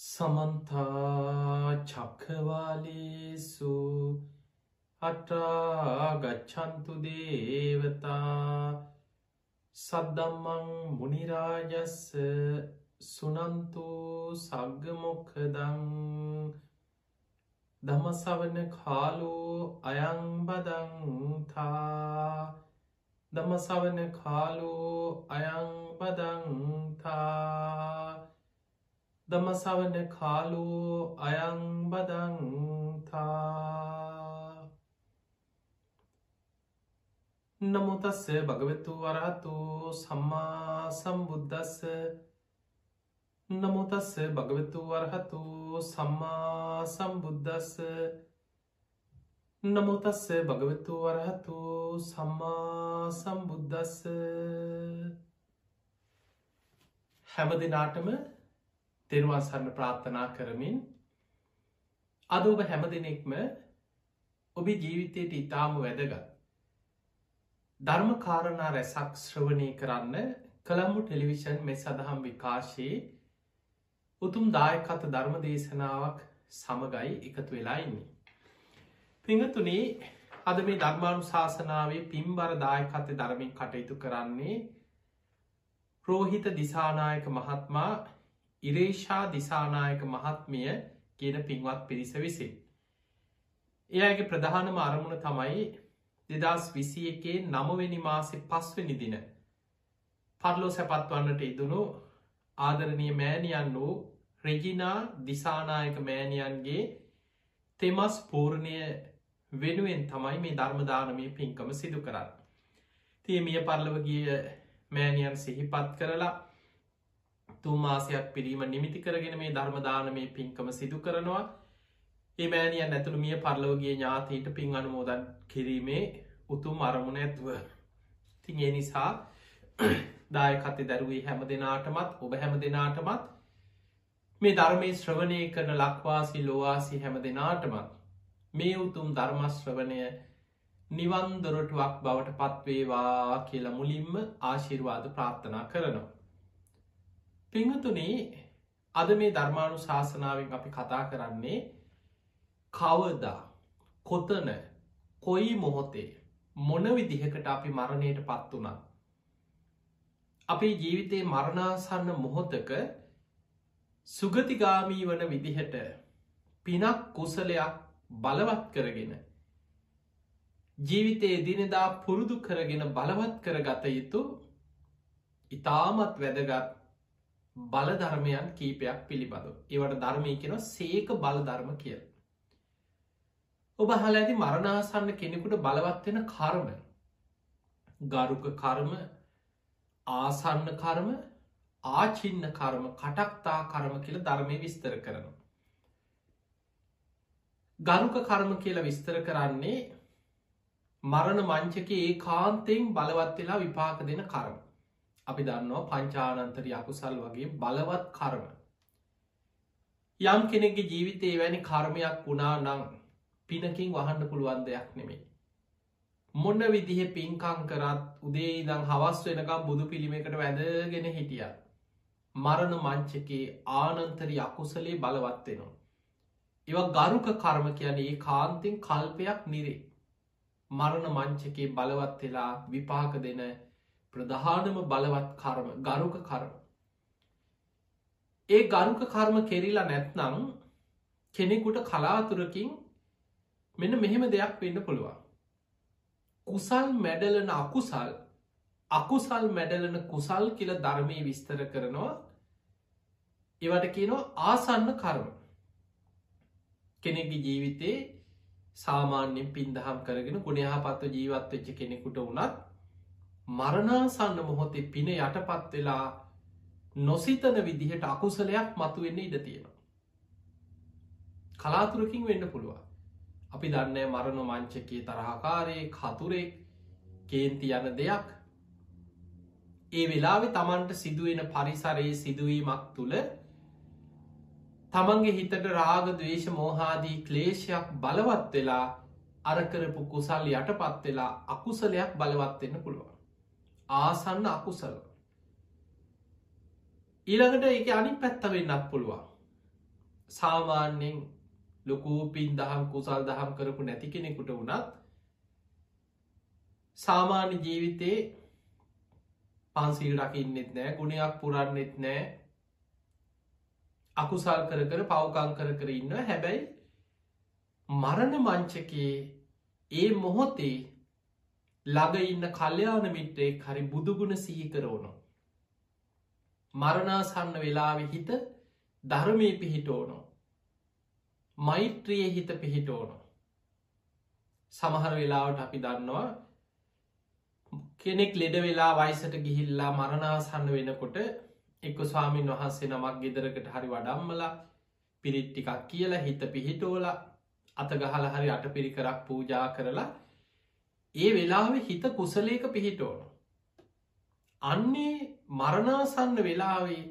සමන්තා චක්කවාලේසු අටාගච්චන්තු දේවතා සද්දම්මං මුනිරාජස්ස සුනන්තු සග්ගමොක්කදං දමසවන කාලෝ අයංබදංතා දමසවන කාලෝ අයංබදංතා දමසවන කාලෝ අයංබදංතා නමුතස්ස භගවතු වරහතු සම්මා සම්බුද්ධස්ස නමුතස්ස භගවතු වරහතු සම්මා සම්බුද්ධස්ස නමුතස්ස භගවතු වරහතු සම්මා සම්බුද්ධස්ස හැම දෙනාටම තෙරවාසන්න ප්‍රාර්ථනා කරමින් අද ඔබ හැම දෙනෙක්ම ඔබේ ජීවිතයට ඉතාම වැදගත්. ධර්ම කාරණා රැසක් ශ්‍රවණය කරන්න කළම්මු ටෙලිවිෂන් මෙ සඳහම් විකාශයේ උතුම් දායකත ධර්ම දේශනාවක් සමගයි එකතු වෙලා ඉන්නේ. පිංහතුනේ අද මේ ධර්මාණු ශාසනාවේ පින්බර දායකත ධර්මින් කටයුතු කරන්නේ රෝහිත දිසානායක මහත්මා ඉරේෂා දිසානායක මහත්මිය කියන පින්වත් පිරිස විසින්. එයගේ ප්‍රධානම අරමුණ තමයි දෙදස් විසි එකේ නමවෙනි මාසෙ පස්වනි දින පරලෝ සැපත්වන්නට ඉදුණු ආදරණය මෑණියන් වූ රෙජිනා දිසානායක මෑණියන්ගේ තෙමස් පූර්ණය වෙනුවෙන් තමයි මේ ධර්මදානමය පින්කම සිදු කරන්න. තිය මිය පරලවගිය මෑණියන් සිහිපත් කරලා තුමාසයක් පිරීම නිමිති කරගෙන මේ ධර්මදානමේ පින්කම සිදු කරනවා ඒමෑනියන් ඇතුළු මිය පරලෝගේ ඥාතීට පින් අනුමෝදන් කිරීමේ උතුම් අරමුණ ඇත්ව තින් ඒ නිසා දායකත්තේ දැරුවේ හැම දෙනාටමත් ඔබ හැම දෙනාටමත් මේ ධර්මය ශ්‍රවණය කරන ලක්වාසි ලෝවාසි හැම දෙනාටමත් මේ උතුම් ධර්මශ්‍රවණය නිවන්දොරටුවක් බවට පත්වේවා කියලා මුලින්ම ආශිර්වාද ප්‍රාර්ථනා කරනවා. පිංහතුනේ අද මේ ධර්මාණු ශාසනාවෙන් අපි කතා කරන්නේ කවදා කොතන කොයි මොහොතේ මොන විදිහකට අපි මරණයට පත් වනා අපේ ජීවිතයේ මරණාසන්න මොහොතක සුගතිගාමී වන විදිහට පිනක් කුසලයක් බලවත් කරගෙන ජීවිතයේ දිනෙදා පුරුදු කරගෙන බලවත් කර ගත යුතු ඉතාමත් වැදගත් බලධර්මයන් කීපයක් පිළිබඳු. ඒවට ධර්මය කෙන සේක බලධර්ම කිය. ඔබ හල ඇති මරණාසන්න කෙනෙකුට බලවත්වෙන කර්ම ගරුක කර්ම ආසන්න කර්ම ආචින්න කර්ම කටක්තා කරම කියල ධර්මය විස්තර කරනවා. ගරුක කර්ම කියලා විස්තර කරන්නේ මරණ මංචක ඒ කාන්තයෙන් බලවත් වෙලා විපාක දෙන කරම. අපි දන්නවා පංචානන්තරි අකුසල් වගේ බලවත් කර්ම. යම් කෙනෙක්ගේ ජීවිතේ වැනි කර්මයක් වුණා නං පිනකින් වහන්න පුළුවන් දෙයක් නෙමේ. මොන්න විදිහ පින්කං කරත් උදේ ඉදං හවස් වෙනකම් බුදු පිළිමකට වැදගෙන හිටිය. මරණ මංචකේ ආනන්තරි අකුසලේ බලවත්වෙනවා. ඒව ගරුක කර්ම කියන්නේ ඒ කාන්තෙන් කල්පයක් නිරේ. මරණ මංචකේ බලවත් වෙලා විපාක දෙන ප්‍රධානම බලවත් කර්ම ගරුක කර්ම. ඒ ගරුක කර්ම කෙරිලා නැත්නම් කෙනෙකුට කලාතුරකින් මෙන්න මෙහෙම දෙයක් වෙන්න පුළුවන්. කුසල් මැඩලන අකුසල් අකුසල් මැඩලන කුසල් කියල ධර්මය විස්තර කරනවා ඒවට කියනවා ආසන්න කර්ම කෙනෙක්ගේ ජීවිතේ සාමාන්‍යෙන් පින්දහම් කරගෙන ගුණහපත්ව ජීවත් වෙච්ච කෙනෙකුට වනත් මරණාසන්න මොහොතේ පින යටපත් වෙලා නොසිතන විදිහට අකුසලයක් මතුවෙන්න ඉඩ තියෙනවා. කලාතුරකින් වෙන්න පුළුවන්. අපි දන්න මරණ මංචකයේ තරහකාරයේ කතුරෙක් කේන්ති යන දෙයක් ඒ වෙලාවෙ තමන්ට සිදුවෙන පරිසරයේ සිදුවීමක් තුළ තමන්ගේ හිතට රාග දවේශ මෝහාදී ක්ලේෂයක් බලවත් වෙලා අරකරපු කුසල් යටපත් වෙලා අකුසලයක් බලවත්වෙන්න පුළුවන්. ආසන්න අකුසල. ඊළඟට ඒක අනි පැත්ත වෙන්නත් පුළුවන්. සාමාන්‍යෙන් ලොකූ පින් දහම් කුසල් දහම් කරපු නැති කෙනෙකුට වුණත් සාමාන්‍ය ජීවිතේ පන්සිල් රකින්නෙත් නෑ ගුණයක් පුරන්නෙත් නෑ. අකුසල් කර කර පවකං කර කර ඉන්න හැබැයි මරණ මංචකයේ ඒ මොහොතේ ළඟ ඉන්න කල්්‍යයාන මිට්‍රේ හරි බුදුගුණ සිහිකරෝනො. මරණාසන්න වෙලාවෙ හිත ධර්මය පිහිටෝනො. මෛත්‍රිය හිත පිහිටෝනො. සමහර වෙලාවට අපි දන්නවා කෙනෙක් ලෙඩ වෙලා වයිසට ගිහිල්ලා මරණාසන්න වෙනකොට එක්ක ස්වාමීන් වහන්සේ නමක් ගෙදරකට හරි වඩම්මලා පිරිට්ටිකක් කියලා හිත පිහිටෝල අතගහල හරි අට පිරිකරක් පූජා කරලා ඒ වෙලාව හිත කුසලේක පිහිටෝන. අන්නේ මරණාසන්න වෙලාවේ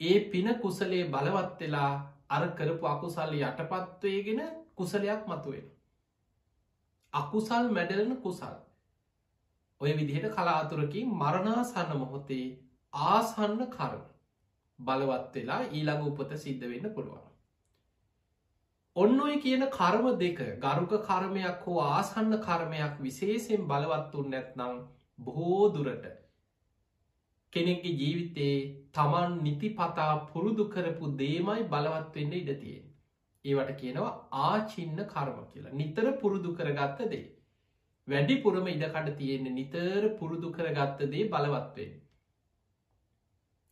ඒ පින කුසලේ බලවත් වෙලා අර කරපු අකුසල් යටපත්වයගෙන කුසලයක් මතුවෙන. අකුසල් මැඩලන කුසල්. ඔය විදිහට කලාතුරකින් මරණාසන්න මොහොතේ ආසන්න කරම බලවත් වෙලා ඊළඟ උපත සිද්ධ වෙන්න පුළුවන්. ඔන්න ඔය කියන කර්ම දෙක ගරුක කර්මයක් හෝ ආසන්න කර්මයක් විශේෂෙන් බලවත්තුන් නැත්නම් බොහෝ දුරට කෙනෙක්ගේ ජීවිතේ තමන් නිති පතා පුරුදු කරපු දේමයි බලවත් වෙන්න ඉඩතියෙන්. ඒවට කියනවා ආචින්න කර්ම කියලා නිතර පුරුදු කරගත්ත දේ. වැඩිපුරම ඉඩකට තියෙන්නේ නිතර පුරුදු කරගත්ත දේ බලවත්වෙන්.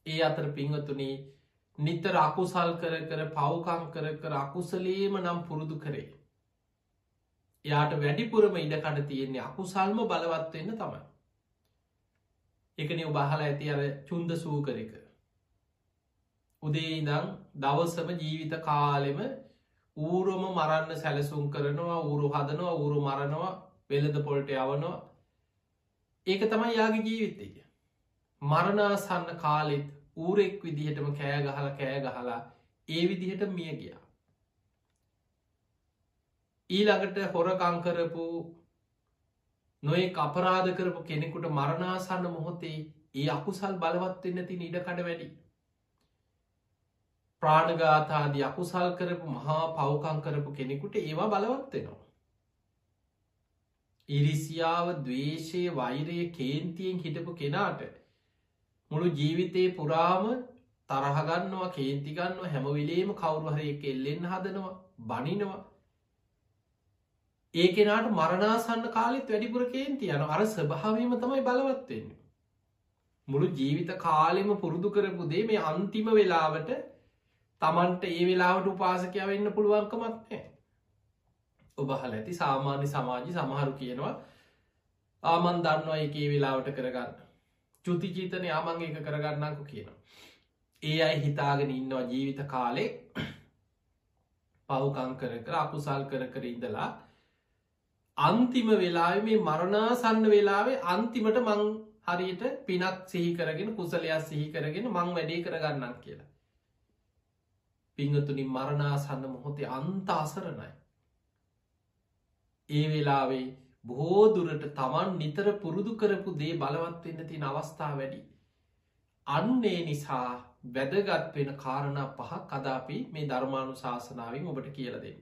ඒ අතර පිංහතුනේ නිතර අකුසල් කර කර පවකං කර කර අකුසලේම නම් පුරුදු කරේ. එයාට වැඩිපුරම ඉඩකට තියෙන්නේ අකුසල්ම බලවත්වවෙන්න තමයි. එකන උබහල ඇති අර චුන්ද සූකරක. උදේ ඉදං දවසම ජීවිත කාලෙම ඌරුම මරන්න සැලසුම් කරනවා ඌරු හදනවා ඌරු මරණවා වෙලද පොල්ට යවනවා ඒක තමයි යාගේ ජීවිතය. මරණාසන්න කාලෙත් ඌරෙක් විදිහටම කෑ ගහල කෑ ගහලා ඒ විදිහට මිය ගියා. ඊළඟට හොරකංකරපු නොේ අපරාධ කරපු කෙනෙකුට මරණාසන්න මොහොතේ ඒ අකුසල් බලවත්වෙන්න ති ඉඩකඩ වැඩි. ප්‍රාණගාතාදී අකුසල් කරපු මහා පවකං කරපු කෙනෙකුට ඒවා බලවත්වෙනවා. ඉරිසියාව දවේශය වෛරය කේන්තියෙන් හිටපු කෙනාට මුළු ජීවිතයේ පුරාම තරහගන්නවා කේන්තිගන්න හැමවිලේම කවුරුහරය කෙල්ලෙන් හදනවා බනිනවා ඒ කෙනාට මරණාසන්න කාලෙත් වැඩිපුර කේන්ති යන අර ස්භාවීම තමයි බලවත්වෙන්න. මුළු ජීවිත කාලෙම පුරුදු කරපු දේ මේ අන්තිම වෙලාවට තමන්ට ඒ වෙලාවට උපාසකය වෙන්න පුළුවන්කමක්නෑ. ඔබහල ඇති සාමාන්‍ය සමාජි සමහරු කියනවා ආමන් දන්නවා එකේ වෙලාවට කරගන්න. චුතිචීතන යාමං එක කරගන්නකු කියනවා. ඒ අයි හිතාගෙන ඉන්නවා ජීවිත කාලේ පවුකං කර කර අකුසල් කර කර ඉඳලා අන්තිම වෙලා මේ මරණාසන්න වෙලාවේ අන්තිමට මං හරියට පිනක් සිහි කරගෙන කුසලයක් සිහි කරගෙන මං වැඩේ කරගන්නක් කියලා. පිංහතුනි මරණාසන්න මොහොතේ අන්ත අසරණයි. ඒ වෙලාවේ බෝදුරට තමන් නිතර පුරුදු කරපු දේ බලවත්වෙන්න තින අවස්ථා වැඩි. අන්නේ නිසා වැදගත් වෙන කාරණ පහක් කදාපි මේ ධර්මාණු ශාසනාවෙන් ඔබට කියලදෙන්.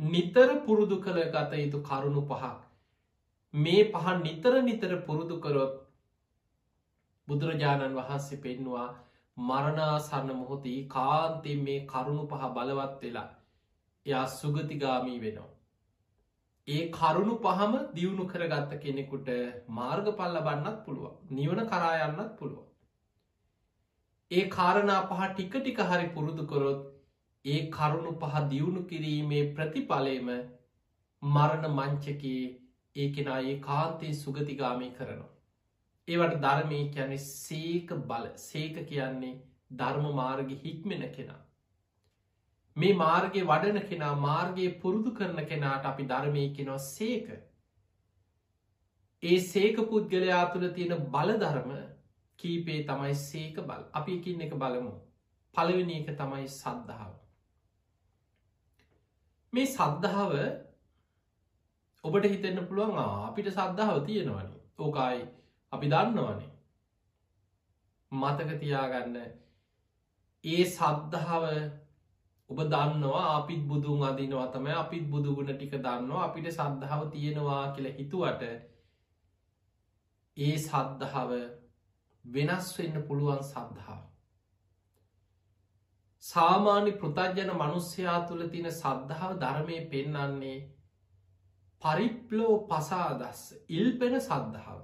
නිතර පුරුදු කළ ගත යුතු කරුණු පහක්. මේ පහන් නිතර නිතර පුරුදු කරොත් බුදුරජාණන් වහන්සේ පෙන්වා මරණාසන්න මොහොතේ කාන්තෙන් මේ කරුණු පහ බලවත් වෙලා එයා සුගතිගාමී වෙනවා. ඒ කරුණු පහම දියුණු කරගත්ත කෙනෙකුට මාර්ග පල්ල බන්නත් පුළුව නිවන කරායන්නත් පුළුව. ඒ කාරණා පහ ටික ටික හරි පුරුදු කොරොත් ඒ කරුණු පහ දියුණු කිරීමේ ප්‍රතිඵලයම මරණ මංචකයේ ඒ කෙනා ඒ කාන්තේ සුගතිගාමී කරනවා. ඒවට ධර්මය කියන්නේ සේක බල සේක කියන්නේ ධර්ම මාර්ග හික්මෙන කෙනා. මේ මාර්ගය වඩන කෙනා මාර්ගයේ පුරුදු කරන කෙනාට අපි ධර්මය කෙනවා සේක. ඒ සේක පුද්ගලයා තුළ තියෙන බලධර්ම කීපේ තමයි සේක බල අපි එකින් එක බලමු. පළවෙනි එක තමයි සද්ධාව. මේ සද්ධාව ඔබට හිතෙන්න්න පුළුවන් අපිට සද්ධාව තියෙනවන ඕකායි අපි දන්නවනේ මතක තියාගන්න ඒ සද්ධාව ඔබ දන්නවා අපිත් බුදුන් අදිනවා තම අපිත් බුදුගුණ ටික දන්නවා අපිට සද්ධාව තියෙනවා කියල හිතුවට ඒ සද්ධාව වෙනස් වෙන්න පුළුවන් සද්ධාව. සාමාන්‍ය පෘතජ්ජන මනුස්්‍යයා තුළ තින සද්ධාව ධර්මය පෙන්නන්නේ පරිප්ලෝ පසාදස්ස ඉල්පෙන සද්ධාව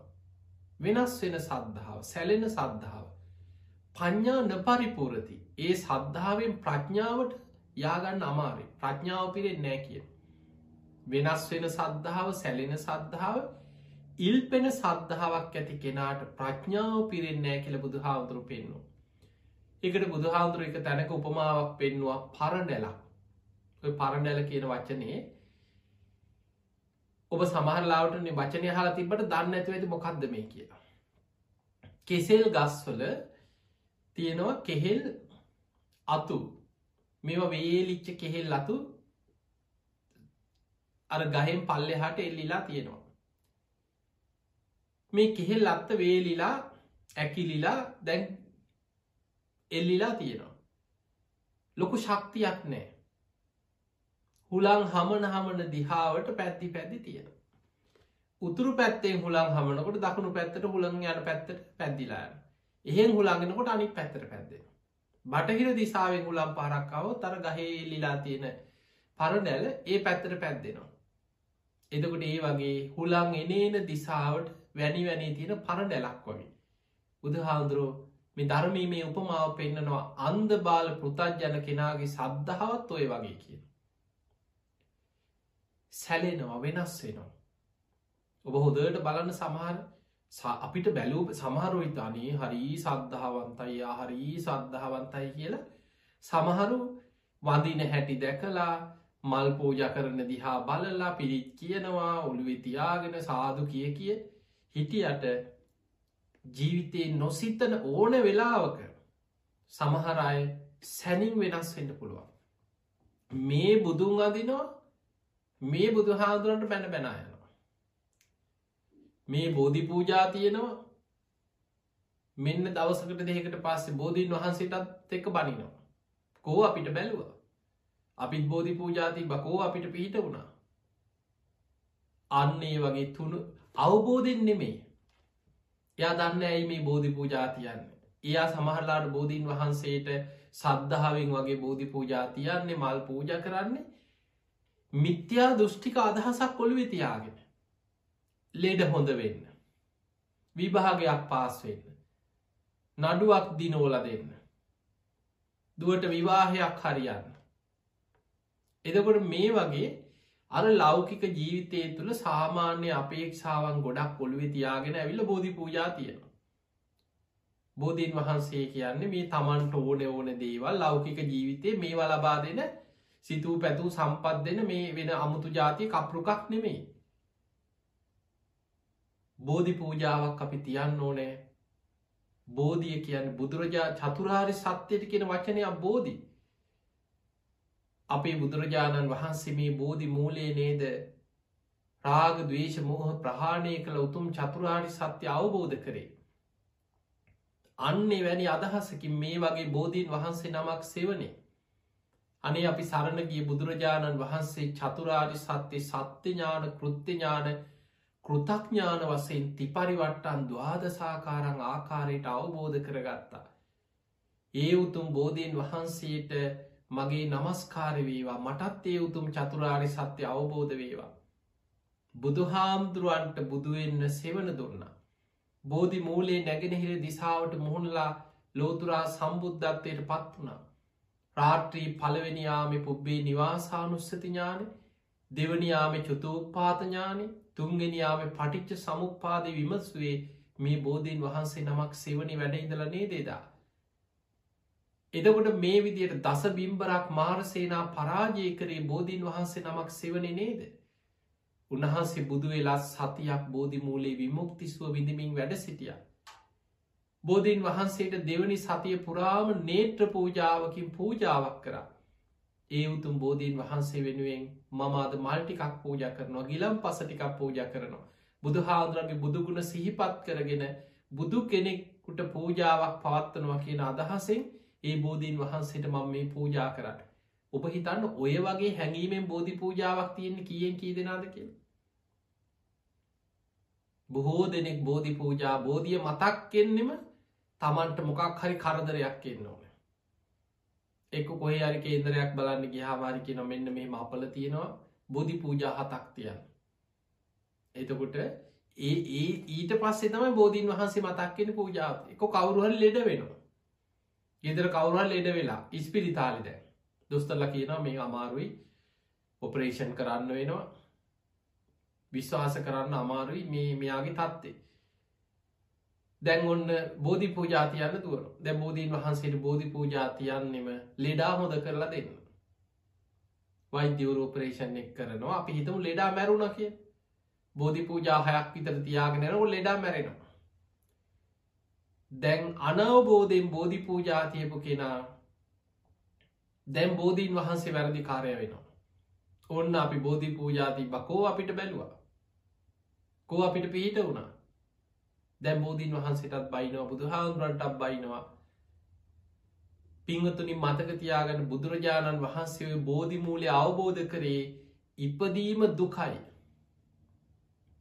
වෙනස් වෙන සද්ධාව සැලෙන සද්ධාව පඤ්ඥා නපරිපුරති ඒ සද්ධාවෙන් ප්‍රඥාවට යාගන්න අමාරේ ප්‍රඥාව පිරෙන් නෑ කිය වෙනස් වෙන සද්ධාව සැලෙන සද්ධාව ඉල්පෙන සද්ධාවක් ඇති කෙනාට ප්‍රඥාව පිරෙන් නෑ කියල බුදු හාමුදුරු පෙන්නු එකට බුදු හාමුදුර එක තැනක උපමාවක් පෙන්නවා පරඩැලක් පරඩැල කියන වචනයේ ඔබ සමහරලාවට වචනය හලා තිබට දන්න ඇතු ඇති මොකක්ද මේ කියලා. කෙසෙල් ගස්වල තියෙනවා කෙහෙල් අතු. මෙම වේලිච්ච කෙහෙල් අතු අර ගහෙන් පල්ලෙ හට එල්ලිලා තියෙනවා. මේ කෙහෙල් අත්ත වේලිලා ඇකිලිලා දැන් එල්ලිලා තියෙනවා. ලොකු ශක්තියක් නෑ. හුලං හමන හමන දිහාවට පැත්ති පැදි තියෙන උතුරු පැත්තෙන් හුලන් හමනකොට දකුණු පැත්තට හුළන් යන පැත්තට පැද්දිලාන එහෙන් හුළන්ගෙනකොට අනික් පැත්තර පැද්දෙන බටහිර දිසාාවෙන් හුලම් පරක්කාව තර ගහේ ලිලා තියෙන පරඩැල ඒ පැත්තට පැද්දෙනවා. එදකොට ඒ වගේ හුලං එනේන දිසාවට වැනි වැනී තියෙන පරඩැලක් වගේ. බුදුහාන්දුරෝ මේ ධර්මී මේ උපමාව පෙන්න්නනවා අන්ද බාල පෘතජ්ජන කෙනාගේ සද්ධාවත් ඔය වගේ කියන සැලෙනවා වෙනස් වෙනවා. ඔබ හොදට බලන්න සමහර අපිට බැලූ සමහරු ඉතානේ හරි සද්ධාවන්තයි හරි සද්ධාවන්තයි කියලා සමහරු වඳින හැටි දැකලා මල් පූජ කරන දිහා බලලා පිරිත් කියනවා ඔළුවෙ තියාගෙන සාදු කිය කිය හිටියට ජීවිතයේ නොසිතන ඕන වෙලාවක සමහරය සැනින් වෙනස් වෙන්න පුළුවන්. මේ බුදුන් අදිනවා මේ බුදු හාදුරන්ට බැන බැනයනවා. මේ බෝධි පූජා තියෙනවා මෙන්න දවසකට දෙකට පස්සේ බෝධීන් වහන්සේටත් එක්ක බනිනවා. කෝ අපිට බැලුව. අපිත් බෝධි පූජාති බකෝ අපිට පිහිට වුණා. අන්නේ වගේ තුළු අවබෝධෙන් නෙමේ. එයා දන්න ඇයි මේ බෝධි පූජාතියන්න. එයා සමහරලාට බෝධීන් වහන්සේට සද්ධාවෙන් වගේ බෝධි පූජාතියන්නේ මල් පූජ කරන්නේ මිත්‍යා දෘෂ්ටික අදහසක් කොළුවෙ තියාගෙන ලෙඩ හොඳ වෙන්න. විභාගයක් පාස් වෙන්න. නඩුවක් දිනෝල දෙන්න. දුවට විවාහයක් හරියන්න. එදකොට මේ වගේ අර ලෞකික ජීවිතය තුළ සාමාන්‍ය අපේක්ෂාවන් ගොඩක් පොළුවෙ තියාගෙන ඇවිල්ල බෝධි පූජා තියෙනවා. බෝධීන් වහන්සේ කියන්නේ මේ තමන්ට ඕන ඕන දේවල් ලෞකික ජීවිතය මේවා ලබා දෙන සිතූ පැතුූ සම්පත් දෙන මේ වෙන අමුතු ජාතිය කප්රුකක් නෙමෙයි. බෝධි පූජාවක් අපි තියන්න ඕනෑ බෝධිය කියන්න බුදුරජා චතුරාරි සත්‍යයට කියෙන වචනයක් බෝධි. අපේ බුදුරජාණන් වහන්සේ මේ බෝධි මූලේ නේද රාග දවේශ මෝහ ප්‍රහාණය කළ උතුම් චතුරාරි සත්‍ය අවබෝධ කරේ. අන්නේ වැනි අදහසකින් මේ වගේ බෝධීන් වහන්සේ නමක් සෙවනේ අනේ අපි සරණ ගිය බුදුරජාණන් වහන්සේ චතුරාරි සත්‍යය සත්‍යඥාන කෘත්‍යඥාන කෘතඥාන වසයෙන් තිපරිවට්ටන් දවාදසාකාරං ආකාරයට අවබෝධ කරගත්තා. ඒ උතුම් බෝධීන් වහන්සේට මගේ නමස්කාරවේවා මටත් ඒ උතුම් චතුරාරි සත්‍ය අවබෝධ වේවා. බුදුහාමුදුරුවන්ට බුදුවෙන්න සෙවන දුන්න. බෝධි මූලේ නැගෙනහිර දිසාවට මුහුණලා ලෝතුරා සම්බුද්ධත්වයට පත් වනා. රාට්‍රී පළවෙනියාම පුබ්බේ නිවාසානුස්සති ඥාන දෙවනියාම චුතෝපාතඥානෙ තුන්ගෙනයාම පටිච්ච සමුපාද විමස්වේ මේ බෝධීන් වහන්සේ නමක් සෙවනි වැඩ ඉඳලනේ දේදා. එදකොට මේ විදියට දස බිම්බරක් මාරසේනා පරාජය කරේ බෝධීන් වහන්සේ නමක් සෙවන නේද. උන්වහන්සේ බුදු වෙලා සතියක් බෝධි මූලේ විමුක්තිස්ව විඳමින් වැඩ සිටියා. බෝධීන් වහන්සේට දෙවනි සතිය පුරාම නේත්‍ර පූජාවකින් පූජාවක් කරා. ඒ උතුම් බෝධීන් වහන්සේ වෙනුවෙන් මමාද මල්ටිකක් පූජ කරනවා ගිලම් පසටිකක් පූජ කරනවා. බුදු හාදුරගේ බුදුගුණ සිහිපත් කරගෙන බුදු කෙනෙක්කුට පූජාවක් පවත්වනවා කියන අදහසෙන් ඒ බෝධීන් වහන්සේට මම මේ පූජා කරට. ඔබ හිතන්න ඔය වගේ හැඟීමෙන් බෝධි පූජාවක් තියෙන කියෙන් කී දෙනාද කිය බොහෝ දෙනෙක් බෝධි පූජා බෝධිය මතක් කෙන්නෙම තමන්ට මොකක් හරි කරදරයක් එන්න ඕන එක කොහ අරි කේන්දරයක් බලන්න ගිහාවාරි කියන මෙන්න මේ අපල තියෙනවා බෝධි පූජා හතක් තියන්න. එතකොට ඒ ඒ ඊට පස්සේ තමයි බෝධීන් වහන්සේ මතක්කෙන පූජාව එක කවරුහල් ලෙඩ වෙනවා. ගෙදර කවුරල් ලෙඩ වෙලා ඉස්පිරිතාලිද දොස්තරල කියනවා මේ අමාරුයි. ඔපරේෂන් කරන්න වෙනවා. විශ්වාස කරන්න අමාරුයි මේ මෙයාගේ තත්ත්ේ දැන් ඔන්න බෝධි පූජාතියන්න දුවන දැ බෝධීන් වහන්සේට බෝධි පූජාතියන්නෙම ලෙඩා හොඳ කරලා දෙන්න. වෛද්‍යවරු ඔපරේෂන් එක් කරනවා. අපි හිතමු ලෙඩා මැරුණ කිය බෝධි පූජාහයක් විතර තියාගෙනනව ලෙඩා මැරෙනවා. දැන් අනවබෝධයෙන් බෝධි පූජාතියපු කෙනා දැන් බෝධීන් වහන්සේ වැරදි කාරය වෙනවා. ඔන්න අපි බෝධි පූජාති බකෝ අපිට බැලවා? කෝ අපිට පිහිට වුණා? දැම් බෝධීන් වහන්සේටත් බයිනවා බුදු හාමුදුරන්ටක් බයිනවා. පිංහතුනි මතක තියාගන්න බුදුරජාණන් වහන්සේ බෝධිමූලය අවබෝධ කරේ ඉපදීම දුකයි.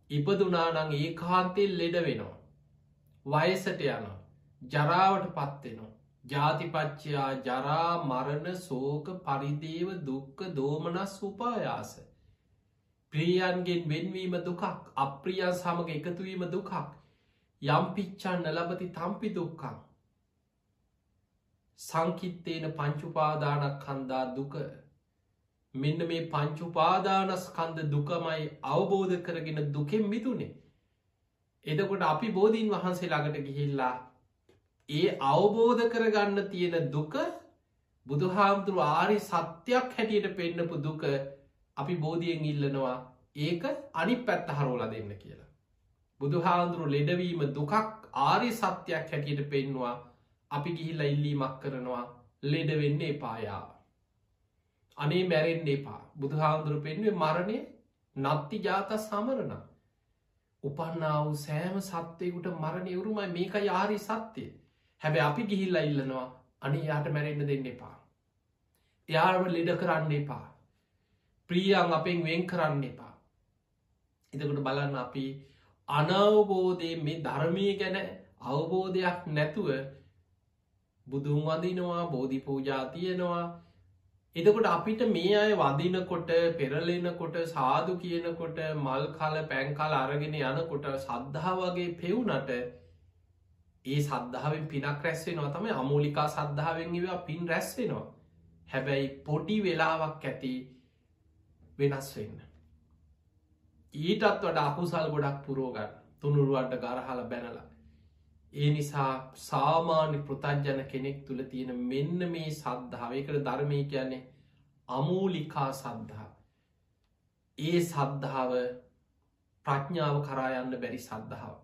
ඉපදුනානං ඒ කාන්තෙල් ලෙඩ වෙනවා. වයසට යනවා. ජරාවට පත්වෙනවා ජාතිපච්චයා ජරා මරණ සෝක පරිදේව දුක්ක දෝමනස් උපායාස. ප්‍රියන්ගෙන් වෙන්වීම දුකක් අප්‍රියන් සමඟ එකතුවීම දුකක්. යම් පිච්චන්න ලබති තම්පි දුක්කං සංකිත්තේන පංචුපාදානක් කන්දා දුක. මෙන්න මේ පංචුපාදානස්කන්ද දුකමයි අවබෝධ කරගෙන දුකෙන් මිතුනේ එදකොට අපි බෝධීන් වහන්සේ ළඟට ගිහිල්ලා ඒ අවබෝධ කරගන්න තියෙන දුක බුදුහාමුදුරු ආරි සත්‍යයක් හැටියට පෙන්න්නපු දුක අපි බෝධියෙන් ඉල්ලනවා. ඒක අනි පැත්ත හරෝල දෙන්න කියලා. බුදුහාන්දුරු ලෙඩවීම දුකක් ආරි සත්‍යයක් හැකියට පෙන්වා අපි ගිහිල්ල ඉල්ලීමක් කරනවා ලෙඩවෙන්න එපායා. අනේ මැරෙන්න්න එපා බුදුහාන්දුරු පෙන්වේ මරණය නත්ති ජාත සමරණ. උපන්නාව සෑම සත්‍යයකුට මරණය වරුමයි මේක යාරි සත්‍යය හැබැ අපි ගිහිල්ල ඉල්ලනවා අනි යාට මැරෙන්න්න දෙන්න එපා. එයාම ලෙඩ කරන්න එපා. ප්‍රියන් අපෙන් වෙන් කරන්න එපා. එතකට බලන්න අපි අනවබෝධය මේ ධර්මය ගැන අවබෝධයක් නැතුව බුදුන් වදිනවා බෝධි පූජා තියෙනවා. එදකොට අපිට මේ අය වදිනකොට පෙරලෙනකොට සාදු කියනකොට මල් කල පැන්කාල අරගෙන යනකොට සද්ධා වගේ පෙවුනට ඒ සද්ධාවෙන් පිනක් රැස්වෙනවා තම අමූලිකා සද්ධාවෙන් ඉව පින් රැස්වෙනවා හැබැයි පොඩි වෙලාවක් ඇති වෙනස් වෙන්න. ඊටත් වඩ අකුසල් ගොඩක් පුරෝගන්න තුනුරුවන්ට ගරහල බැනලා. ඒ නිසා සාමාන්‍ය පෘතජ්ජන කෙනෙක් තුළ තියෙන මෙන්න මේ සද්ධාවකට ධර්මය කියන්නේ අමූලිකා සද්ධා. ඒ සද්ධාව ප්‍රඥාව කරායන්න බැරි සද්ධාව.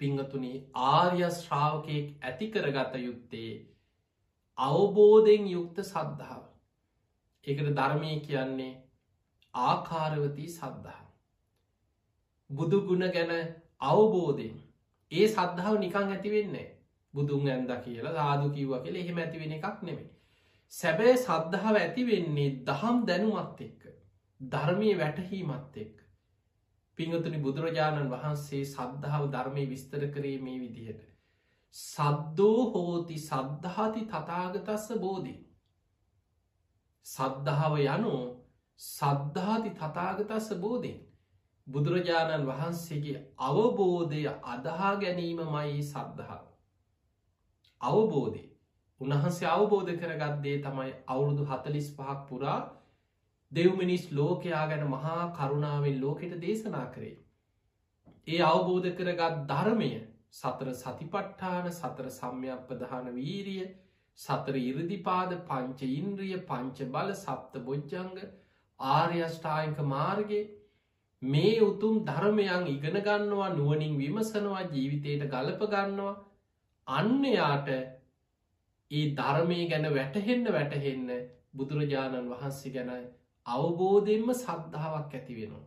පිංහතුනි ආර්ය ශ්‍රාවකයෙක් ඇති කරගත යුත්තේ අවබෝධයෙන් යුක්ත සද්ධාව. එකට ධර්මය කියන්නේ ආකාරවතී සද්ධහා. බුදු ගුණ ගැන අවබෝධයෙන් ඒ සද්ධාව නිකං ඇතිවෙන්නේ බුදුන් ඇන්ද කියලා සාදු කිව්ව කියල එහෙම ඇතිවෙන එකක් නෙමේ. සැබෑ සද්ධාව ඇතිවෙන්නේ දහම් දැනුමත් එක්ක ධර්මය වැටහීමත් එක්. පිංහතුනි බුදුරජාණන් වහන්සේ සද්ධාව ධර්මය විස්තර කරේ මේ විදිහට. සද්දෝ හෝති සද්ධාති තතාගතස්ස බෝධී. සද්ධාව යනු සද්ධාති තතාගතස්ස බෝධීන් බුදුරජාණන් වහන්සේගේ අවබෝධය අදහා ගැනීමමයි සද්ධහා. අවබෝධය උන්වහන්සේ අවබෝධ කරගත්දේ තමයි අවුරුදු හතලිස් පහක් පුරා දෙව්මිනිස් ලෝකයා ගැන මහා කරුණාවෙන් ලෝකෙට දේශනා කරේ. ඒ අවබෝධ කරගත් ධර්මය සතර සතිපට්ඨාන සතර සම්යක් ප්‍රධාන වීරිය සතර ඉරදිපාද පංච ඉන්ද්‍රිය පංච බල සප්ත බොජ්ජංග ආර්යෂ්ඨායික මාර්ගගේ මේ උතුම් ධර්මයන් ඉගෙන ගන්නවා නුවනින් විමසනවා ජීවිතයට ගලප ගන්නවා අන්නයාට ඒ ධර්මය ගැන වැටහෙන්න වැටහෙන්න බුදුරජාණන් වහන්සේ ගැනයි අවබෝධයෙන්ම සද්ධාවක් ඇති වෙනවා.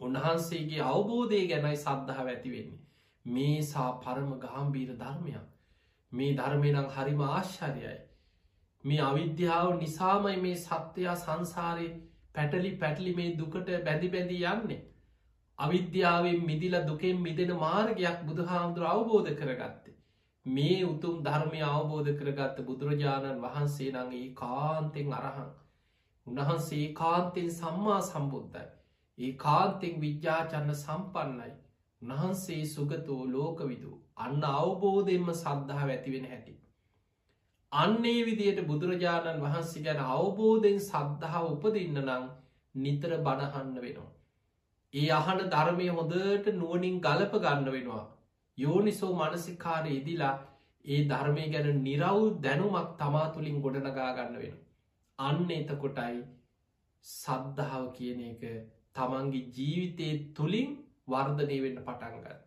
උන්වහන්සේගේ අවබෝධය ගැනයි සද්ධාව ඇතිවෙන්නේ. මේ සා පරම ගාම්බීර ධර්මයක් මේ ධර්මයනම් හරිම ආශ්චරයයි. මේ අවිද්‍යාව නිසාමයි මේ සත්‍යයා සංසාරය පැටලි පැටලි මේ දුකට බැඳි බැඳී යන්නේ. අවිද්‍යාවෙන් මිදිල දුකෙන් මිදෙන මාර්ගයක් බුදුහාමුදුර අවබෝධ කරගත්තේ. මේ උතුම් ධර්මය අවබෝධ කරගත්ත බුදුරජාණන් වහන්සේ නගේ කාන්තෙන් අරහන්. උන්වහන්සේ කාන්තෙන් සම්මා සම්බුද්ධයි. ඒ කාන්තෙන් විද්‍යාචන්න සම්පන්නයි. උන්වහන්සේ සුගතෝ ලෝකවිදූ අන්න අවබෝධයෙන්ම සද්ධහා ඇතිවෙන හැටි. අන්නේ විදියට බුදුරජාණන් වහන්සේ ගැන අවබෝධයෙන් සද්ධහා උපදින්න නං නිතර බණහන්න වෙනවා. ඒ අහන ධර්මය හොඳට නුවනින් ගලප ගන්න වෙනවා. යෝනිසෝ මනසිකාර ඉදිලා ඒ ධර්මය ගැන නිරව් දැනුමක් තමා තුළින් ගොඩනගා ගන්න වෙන. අන්න එතකොටයි සද්ධාව කියන එක තමන්ගේ ජීවිතය තුළින් වර්ධනය වෙන්න පටන්ගන්න.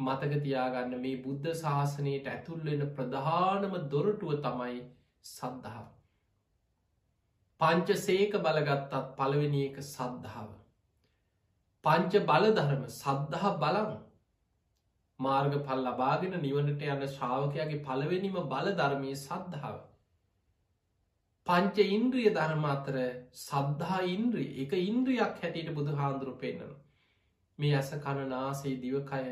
මතකතියාගන්න මේ බුද්ධ ශාසනයට ඇතුල්වෙන ප්‍රධානම දොරටුව තමයි සද්ධාව. පංච සේක බලගත්තත් පළවෙනි එක සද්ධාව. පංච බලධර්ම සද්ධහ බලන් මාර්ග පල් ලබාගෙන නිවනට යන ශ්‍රාවකයාගේ පළවෙනිම බලධර්මය සද්ධාව. පංච ඉන්ද්‍රිය ධර්ම අතර සද්ධහා ඉන්ද්‍රී එක ඉන්ද්‍රියක් හැටියට බුදු හාන්දුරු පෙන්න්නන. මේ ඇස කණනාසේ දිවකය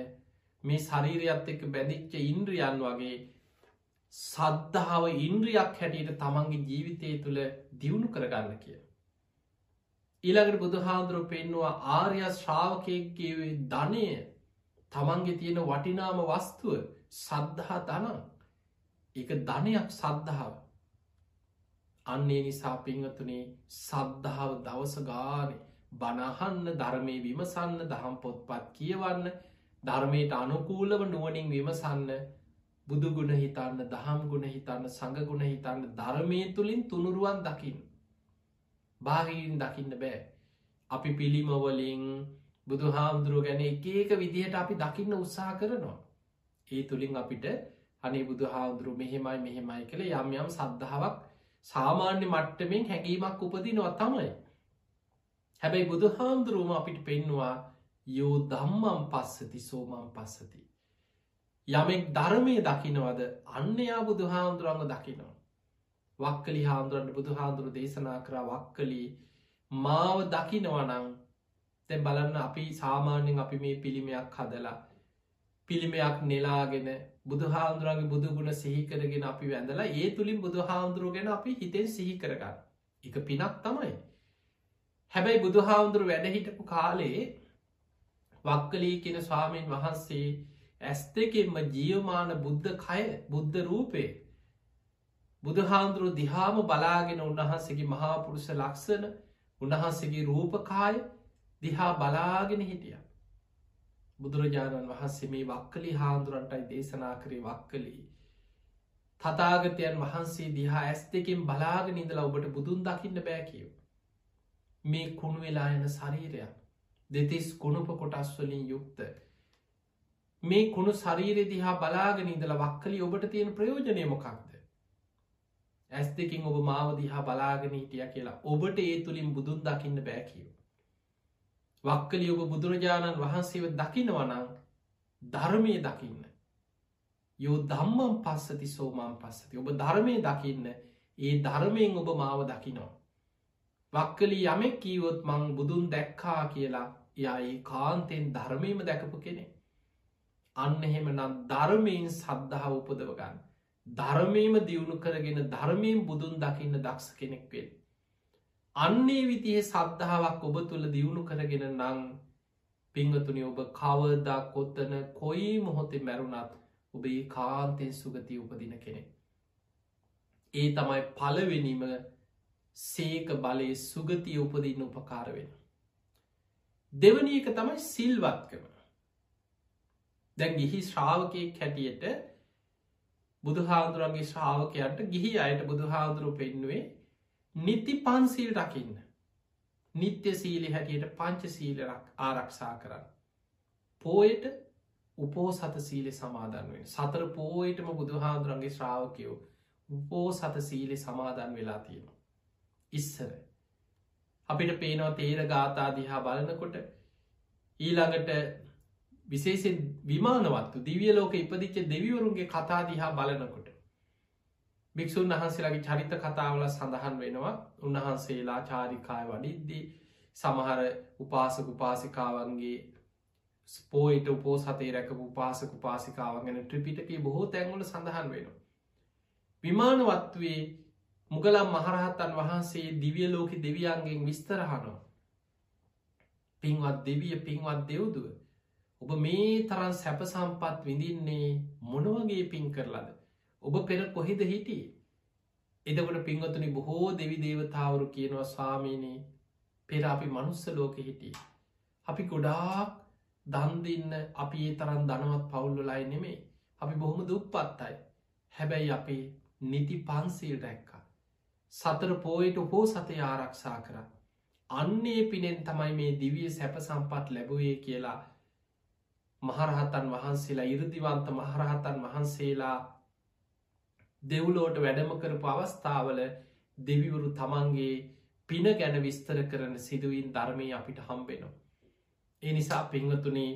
මේ ශරීරයත් එක්ක බැඳිච්ච ඉන්ද්‍රියන් වගේ සද්ධාව ඉන්ද්‍රියක් හැටියට තමන්ගේ ජීවිතය තුළ දියුණු කරගන්න කිය. ඊළඟට බුදුහාන්දුරුව පෙන්නවා ආර්ය ශ්‍රාවකයගේ ධනය තමන්ගේ තියෙන වටිනාම වස්තුව සද්ධහා දනන් එක ධනයක් සද්ධාව අන්නේ නිසා පිංහතුනේ සද්ධාව දවස ගානේ බණහන්න ධර්මය විමසන්න දහම් පොත්පත් කියවන්න ධර්මයට අනුකූලව නුවනින් විමසන්න බුදුගුණ හිතන්න දහම් ගුණ හිතන්න සඟගුණ හිතන්න ධර්මය තුළින් තුනුරුවන් දකිින් බාහිරින් දකින්න බෑ. අපි පිළිමවලින් බුදු හාමුදුරුව ගැන එක ඒක විදිහට අපි දකින්න උත්සා කරනවා. ඒ තුළින් අපිට අනේ බුදු හාමුදුරු මෙහෙමයි මෙහෙමයි කළ යම් යම් සද්ධාවක් සාමාන්‍ය මට්ටමෙන් හැඟීමක් උපදිනවා තමයි. හැබැයි බුදු හාමුදුරුවම අපිට පෙන්නවා යෝ දම්මම් පස්සති සෝමම් පස්සති. යමෙක් ධර්මය දකිනවද අන්නයා බුදු හාමුදුරන්ග දකිනවා. වක්කලි හාමුදුරන්ට බුදු හාමුදුරු දේශනා කර වක්කලී මාව දකිනවනං තැ බලන්න අපි සාමාන්‍යෙන් අපි මේ පිළිමයක් හදලා පිළිමයක් නෙලාගෙන බුදුහාමුදුරන්ගේ බුදුගුණ සිහිකරගෙන අපි වැඳලා ඒ තුළින් බුදු හාමුදුරුව ගැන අපි හිතෙන් සිහි කරගන්න එක පිනක් තමයි හැබැයි බුදුහාමුදුරු වැඩහිටපු කාලේ වක්කලී කියෙන ස්වාමීන් වහන්සේ ඇස් දෙකෙන්ම ජියවමාන බුද්ධ කය බුද්ධ රූපේ බුදුහාන්දුරු දිහාම බලාගෙන උන්වහන්සේගේ මහාපුරුෂ ලක්ෂණ උන්වහන්සේගේ රූපකාය දිහා බලාගෙන හිටිය. බුදුරජාණන් වහන්සේ මේ වක්කලි හාන්දුරන්ටයි දේශනා කරේ වක්කලී. තතාගතයන් වහන්සේ දිහා ඇස් දෙකින් බලාගෙන ඉඳලා ඔබට බුදුන් දකින්න බෑ කියව. මේ කුණු වෙලා යන ශරීරයක් දෙතිස් කුණුප කොටස්වලින් යුක්ත. මේ කුණු ශරීරෙ දිහා බලාගෙන ඉදල වක්කලි ඔබට තියෙන ප්‍රයෝජනය මොකක්ද? ඇස් දෙකින් ඔබ මාව දිහා බලාගෙන හිටිය කියලා ඔබට ඒ තුළින් බුදුන් දකින්න බෑකිව වක්කලි ඔබ බුදුරජාණන් වහන්සේව දකිනවනං ධර්මය දකින්න. යෝ දම්මම් පස්සති සෝමාම් පස්සති. ඔබ ධර්මය දකින්න. ඒ ධර්මයෙන් ඔබ මාව දකිනවා. වක්කලි යමෙක් කීවොත් මං බුදුන් දැක්කා කියලා යයි කාන්තෙන් ධර්මීම දැකපු කෙනෙ. අන්න එහෙම නම් ධර්මයෙන් සද්ධහා උපදවගන්න. ධර්මීම දියුණු කරගෙන ධර්මයෙන් බුදුන් දකින්න දක්ෂ කෙනෙක්වෙන්. අන්නේ විතියේ සද්ධාවක් ඔබ තුළ දියුණු කරගෙන නං පිංගතුනි ඔබ කවදා කොත්තන කොයි මොහොතේ මැරුණත් ඔබේ කාන්තෙන් සුගති උපදින කෙනෙ. ඒ තමයි පලවෙනිම සේක බලය සුගතිය උපදින්න උපකාර වෙන. දෙවනි එක තමයි සිල්වත්කම. දැන් ගිහි ශ්‍රාවකයෙක් හැටියට බුදුහාදුරන්ගේ ශ්‍රාවකයන්ට ගිහි අයට බුදුහාදුරු පෙන්නුවේ නිති පන්සිල් රකින්න. නිත්‍ය සීලි හැටියට පංච සීලරක් ආරක්ෂා කරන්න. පෝයට උපෝ සත සීලෙ සමාදන්වෙන් සතර පෝයටම බුදුහාදුරන්ගේ ශ්‍රාවකයෝ උපෝ සත සීලෙ සමාදන් වෙලා තියෙනවා. ඉස්සර අපිට පේනවා තේර ගාථා දිහා බලනකොට ඊළඟට විශේෂෙන් විමානවත්තු දිවිය ලෝක ඉපදිච්ච දෙවිවරුන්ගේ කතා දිහා බලනකොට භික්‍ෂූන් වහන්සේලාගේ චරිත කතාවල සඳහන් වෙනවා උන්වහන්සේලා චාරිකාය වඩිද්දී සමහර උපාසක උපාසිකාවන්ගේ ස්පෝයිට උපෝ සතේ රැකපු උපාසක උපාසිකාවන් ගැන ට්‍රිපිටකේ බොහෝ තැන්වල සඳහන් වෙනවා. විමානවත්වේ මුගලම් මහරහත්තන් වහන්සේ දිවිය ලෝක දෙවියන්ගෙන් විස්තරහනවා. පින්වත් දෙවිය පින්වත් දෙව්දුව. ඔබ මේ තරන් සැප සම්පත් විඳින්නේ මොනවගේ පින් කරලද. ඔබ පෙර කොහෙද හිටියේ. එදකට පින්වතුනි බොහෝ දෙවි දේවතාවරු කියනවා ස්වාමීනී පෙර අපි මනුස්ස ලෝක හිටිය. අපි ගොඩාක් දන්දින්න අපි ඒ තරන් දනවත් පවුල්ලලයි නෙමේ අපි බොහොම දුප්පත්තයි හැබැයි අපි නිති පන්සීල් රැක්කා සතර පෝයට හෝ සතය ආරක්ෂා කර. අන්නේ පිනෙන් තමයි මේ දිවිය සැප සම්පත් ලැබුවේ කියලා මහරහතන් වහන්සේලා ඉරදිවන්ත මහරහතන් වහන්සේලා දෙව්ලෝට වැඩම කරපු අවස්ථාවල දෙවිවරු තමන්ගේ පින ගැන විස්තර කරන සිදුවීන් ධර්මය අපිට හම්බෙනවා. ඒ නිසා පිංහතුනේ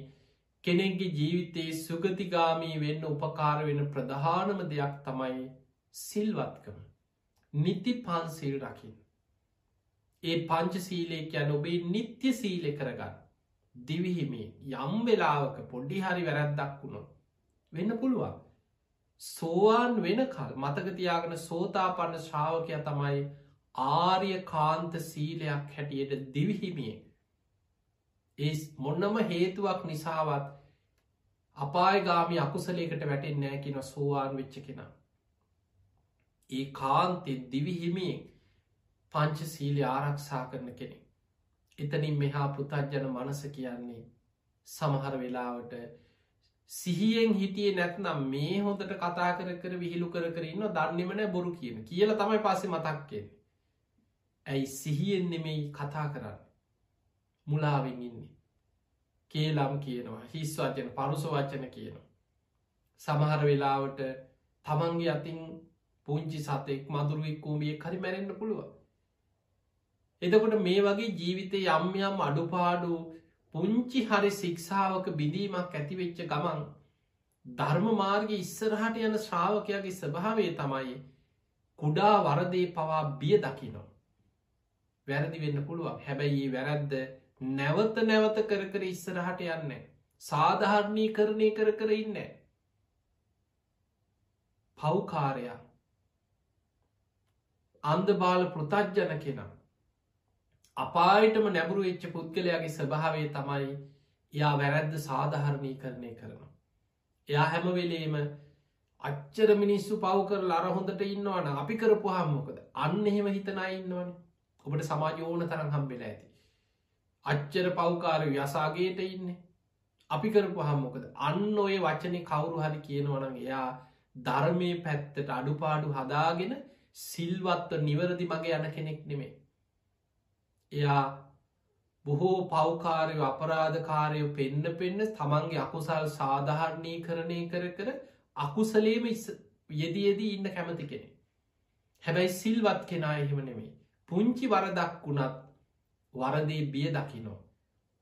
කෙනෙක්ගේ ජීවිතයේ සුගතිගාමී වෙන්න උපකාර වෙන ප්‍රධානම දෙයක් තමයි සිල්වත්කම. නිති පන්සිල් රකිින්. ඒ පංච සීලේ යන ඔබේ නිත්‍ය සීලෙ කරගන්න. දිවිහිමේ යම් වෙලාවක පොඩ්ඩි හරි වැරැද්දක් වුණො. වෙන්න පුළුවන්. සෝවාන් වෙනකල් මතකතියාගෙන සෝතාපන්න ශ්‍රාවකය තමයි ආර්ය කාන්ත සීලයක් හැටියට දිවිහිමියෙන් ඒ මොන්නම හේතුවක් නිසාවත් අපායගාමි අකුසලේකට වැටෙන් නෑ කියෙන සෝවාන් වෙච්ච කෙන. ඒ කාන්තෙන් දිවිහිමියෙන් පංච සීලි ආරක්ෂා කරන කෙනෙ. එතනින් මෙහා පුතත්ජන මනස කියන්නේ සමහර වෙලාවට සිහියෙන් හිටිය නැත්නම් මේ හොඳට කතා කර කර විහිළු කර කරන්න දන්නෙමන බොරු කියන කියල තමයි පස්සෙ මතක්කෙන්. ඇයි සිහියෙන් නෙමෙයි කතා කරන්න. මුලාවෙන් ඉන්නේ. කේලම් කියනවා හිස් වචන පරුස වචන කියනවා. සමහර වෙලාවට තමන්ගේ අතින් පුංචි සතෙක් මදුරුවෙක් කූමිය හරි මැරෙන්න්න පුළුව. එතකොට මේ වගේ ජීවිතය යම් යම් අඩුපාඩු පුංචි හරි සික්ෂාවක බිඳීමක් ඇතිවෙච්ච ගමන් ධර්ම මාර්ග ඉස්සරහට යන ශ්‍රාවකයාගේ ස්භාවේ තමයි කුඩා වරදේ පවා බිය දකිනවා. වැරදි වෙන්න පුළුවන් හැබැයි වැරැද්ද නැවත නැවත කර කර ඉස්සරහට යන්න සාධහරණී කරණය කර කර ඉන්න පව්කාරයා අන්ද බාල පෘතජ්ජන කෙනම් අපායටම නැබුරු එච්ච පුද්ගලයාගේ ස්වභාවේ තමයි යා වැරැද්ද සාධහරණී කරණය කරනවා. එයා හැමවෙලේම අච්චර මිනිස්සු පව් කර ලරහොඳට ඉන්නවන අපි කරපු හම්මොකද අන්න එහෙම හිතනා ඉන්නවන. ඔබට සමාජ ඕන තරම් හම්බෙලා ඇති. අච්චර පව්කාර ව්‍යසාගේට ඉන්න. අපි කරපු හම්මොකද අන්න ඔය වචනය කවුරු හරි කියනවනන් එයා ධර්මය පැත්තට අඩුපාඩු හදාගෙන සිල්වත්ව නිවරදි මගේ යන කෙනෙක් නෙමේ. එයා බොහෝ පව්කාරය අපරාධකාරයෝ පෙන්න පෙන්න තමන්ගේ අකුසල් සාධහරණී කරණය කර කර අකුසලේම යෙදයේදී ඉන්න කැමති කෙනෙ. හැබැයි සිල්වත් කෙනා එහෙම නෙමේ. පුංචි වරදක් වුණත් වරදේ බිය දකිනෝ.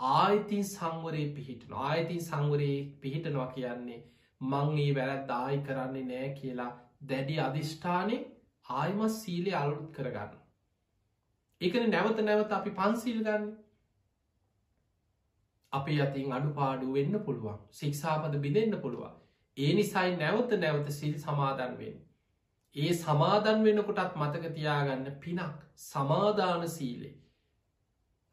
ආයිතින් සංවරයේ පිහිටන ආයිතින් සංවරයේ පිහිටනවා කියන්නේ මං ඒ වැරැත් දායි කරන්නේ නෑ කියලා දැඩි අධිෂ්ඨානය ආයමස් සීලය අලුත් කරගන්න. එකන නැවත නැවත අපි පන්සිල් ගන්න අපි අතින් අඩුපාඩු වෙන්න පුළුවන් සික්ෂාපද බිඳෙන්න්න පුළුවන් ඒ නිසයි නැවත නැවත සිල් සමාදන්වෙන්. ඒ සමාදන් වෙනකොටත් මතක තියාගන්න පිනක් සමාධාන සීලේ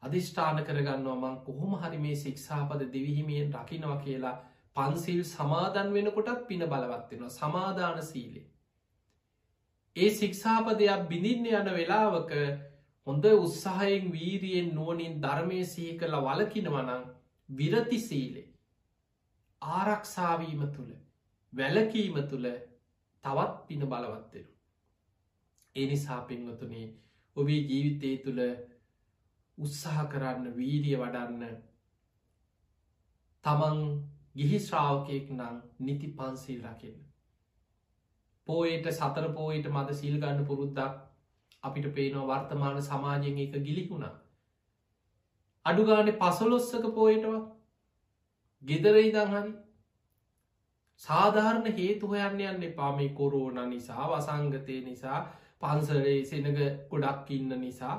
අධිෂ්ඨාන කරගන්නවා මං කොහොම හරි මේ සික්ෂාපද දෙවිහිමියෙන් රකිනවා කියලා පන්සිල් සමාදන් වෙනකොටත් පින බලවත්වෙනවා සමාධාන සීලේ. ඒ සික්ෂාපදයක් බිඳින්න යන වෙලාවක හොඳ උත්සාහයෙන් වීරියෙන් නුවනින් ධර්මය සහි කළ වලකිනවනං විරති සීලේ. ආරක්ෂාවීම තුළ වැලකීම තුළ තවත් පින බලවත්වෙන. එනිසා පින්වතුනේ ඔබේ ජීවිතය තුළ උත්සාහ කරන්න වීරිය වඩන්න තමන් ගිහි ශ්‍රාවකයෙක් නම් නිති පන්සිල් රකින්න. පෝයට සතර පෝයට මද සිල්ගන්න පුරුද්දක් අපිට පේනවා වර්තමාන සමාජයෙන් එක ගිලිකුණා. අඩුගාන පසලොස්සක පෝයටවා ගෙදර ඉදං හරි සාධාරණ හේතු හොයන්න යන්න එපා මේ කොරෝන නිසා වසංගතය නිසා පන්සරේ සෙනග ගොඩක් ඉන්න නිසා.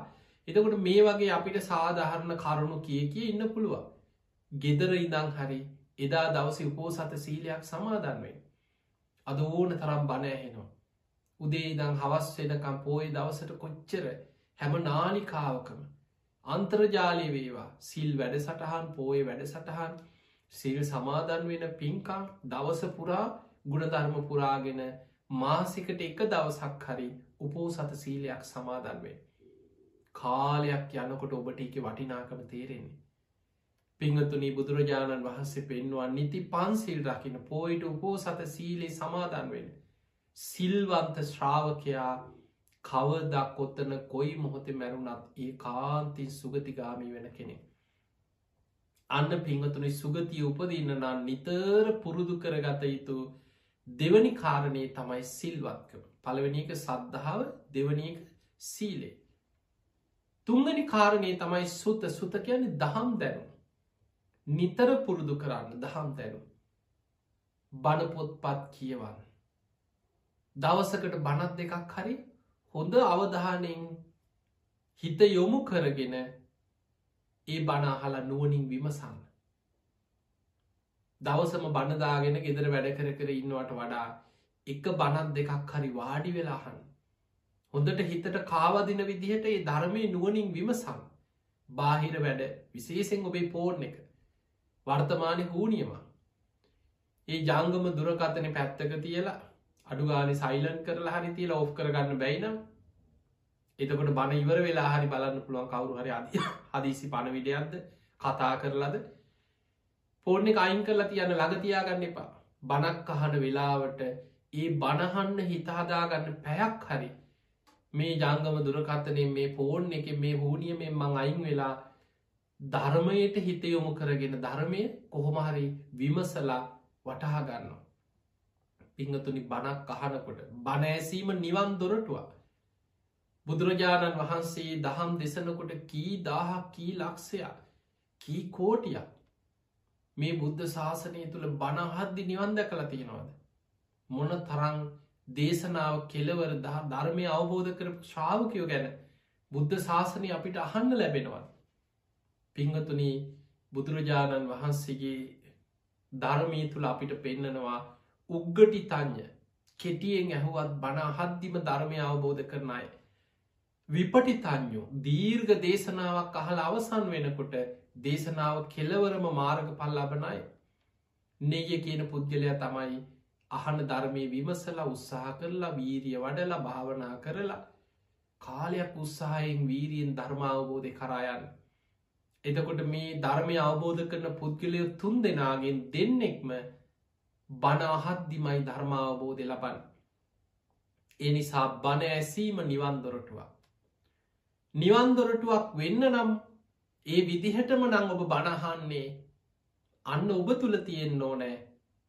එතකොට මේ වගේ අපිට සාධාරණ කරුණු කිය කිය ඉන්න පුළුවන්. ගෙදර ඉදං හරි එදා දවස උපෝ සත සීලයක් සමාදන්වෙන් අද ඕන තරම් බණෑහෙනවා උදේ ඉදං හවස් වෙනකම් පෝය දවසට කොච්චර හැම නාලිකාවකම අන්තර්ජාලය වේවා සිල් වැඩ සටහන් පෝය වැඩ සටහන් සිල් සමාදන් වෙන පින්කම් දවස පුරා ගුණධර්ම පුරාගෙන මාසිකට එක දවසක් හරි උපෝ සත සීලයක් සමාදන්වේ කාලයක් යනකොට ඔබට එක වටිනාකම තේරෙන්නේ. පිංහතුනී බුදුරජාණන් වහන්සේ පෙන්වා නිති පන්සිල් රකින පෝයිට උපෝ සත සීලේ සමාදන්වෙන් සිල්වන්ත ශ්‍රාවකයා කවදක් ඔත්තන කොයි මොහොතේ මැරුණත් ඒ කාන්තින් සුගතිගාමී වෙන කෙනෙ. අන්න පිංහතුනි සුගතිය උපදින්න නම් නිතර පුරුදු කරගත යුතු දෙවනි කාරණය තමයි සිල්වත්කම පළවෙනික සද්ධාව දෙවනික සීලේ. තුංගනි කාරණය තමයි සුත සුත කියන දහම් දැනුම්. නිතර පුරුදු කරන්න දහම් දැනුම්. බණපොත්පත් කියවන්න. දවසකට බණත් දෙකක් හරි හොඳ අවධානයෙන් හිත යොමු කරගෙන ඒ බනාහලා නුවනින් විමසන්න. දවසම බණදාගෙන ගෙදර වැඩ කර කර ඉන්නවට වඩා එක බනත් දෙකක් හරි වාඩි වෙලාහන්. හොඳට හිතට කාවදින විදිහට ඒ ධර්මය නුවනින් විමසන් බාහිර වැඩ විශේෂෙන් ඔබේ පෝර්ණ එක වර්තමානය හූනියම. ඒ ජංගම දුරකතන පැත්තක තියලා අඩුගාන සයිලන් කරලා හරි තියල ඔෆ් කරගන්න බැයිනම් එතකොට බණ ඉවර වෙලා හරි බලන්න පුළුවන් කවරු හරි අද හදිසි පණ විඩයක්ද කතා කරලද? පෝර්ණෙ අයින් කරලා තියන්න ළඟතියාගන්න එපා. බනක් අහන වෙලාවට ඒ බණහන්න හිතාදාගන්න පැයක් හරි මේ ජංගම දුරකතනය මේ පෝර්න් එක මේ හූනියමෙන් මං අයින් වෙලා ධර්මයට හිත යොමු කරගෙන ධර්මය කොහොමහරි විමසලා වටහා ගන්නවා පිංහතුනි බණක් අහනකොට බණෑසීම නිවන් දොරටුවා. බුදුරජාණන් වහන්සේ දහම් දෙසනකොට කී දාහක් කී ලක්ෂයා කී කෝටියක් මේ බුද්ධ ශාසනය තුළ බණහද්දි නිවන්ද කළ තියෙනවාද. මොන තරං දේශනාව කෙලවර දහ ධර්මය අවබෝධ කර ශ්‍රාවකයෝ ගැන බුද්ධ ශාසනය අපිට අහන්න ලැබෙනවා. පිංහතුනී බුදුරජාණන් වහන්සේගේ ධර්මී තුළ අපිට පෙන්නනවා උග්ගටි තඥ කෙටියෙන් ඇහුවත් බනා හද්දිම ධර්මය අවබෝධ කරන අය. විපටි තඥු දීර්ඝ දේශනාවක් අහල අවසන් වෙනකොට දේශනාව කෙලවරම මාර්ග පල්ලබනයි. නෙය කියන පුද්ගලයා තමයි අහන ධර්මය විමසලා උත්සාහ කරලා වීරිය වඩලා භාවනා කරලා කාලයක් උත්සාහයෙන් වීරියෙන් ධර්මාවබෝධය කරායන්න. එතකොට මේ ධර්මය අවබෝධ කරන පුද්ගලය තුන් දෙනාගෙන් දෙන්නෙක්ම බනාහද්දිමයි ධර්මාවබෝධය ලබන්. එනිසා බණ ඇසීම නිවන්දොරටුවක්. නිවන්දොරටුවක් වෙන්න නම් ඒ විදිහටම නං ඔබ බණහන්නේ අන්න ඔබ තුළ තියෙන් ඕනෑ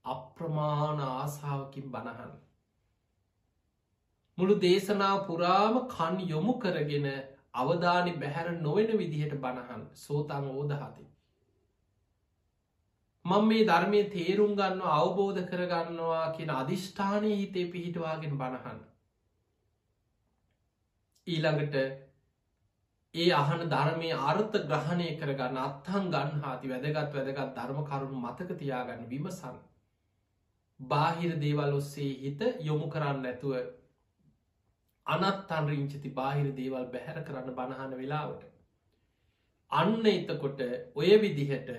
අප්‍රමාණ ආසාාවකින් බණහන්. මුළු දේශනා පුරාම කන් යොමු කරගෙන අවධානි බැහැර නොවෙන විදිහට බණහන් සෝතං ඕදහති. මං මේ ධර්මය තේරුම් ගන්න අවබෝධ කරගන්නවා කියෙන අධිෂ්ඨානය හිතේ පිහිටවාගෙන බණහන්න. ඊළඟට ඒ අහන ධර්මය අර්ථ ග්‍රහණය කරගන්න අත්හන් ගන්න හාති වැදගත් වැදගත් ධර්ම කරුණු මතක තියාගන්න විමසන්. බාහිර දේවල් ඔස්සේ හිත යොමු කරන්න ඇතුව අනත් අන්රිංචති බාහිර දේවල් බැහැර කරන්න බණහන වෙලාවට. අන්න එතකොට ඔය විදිහට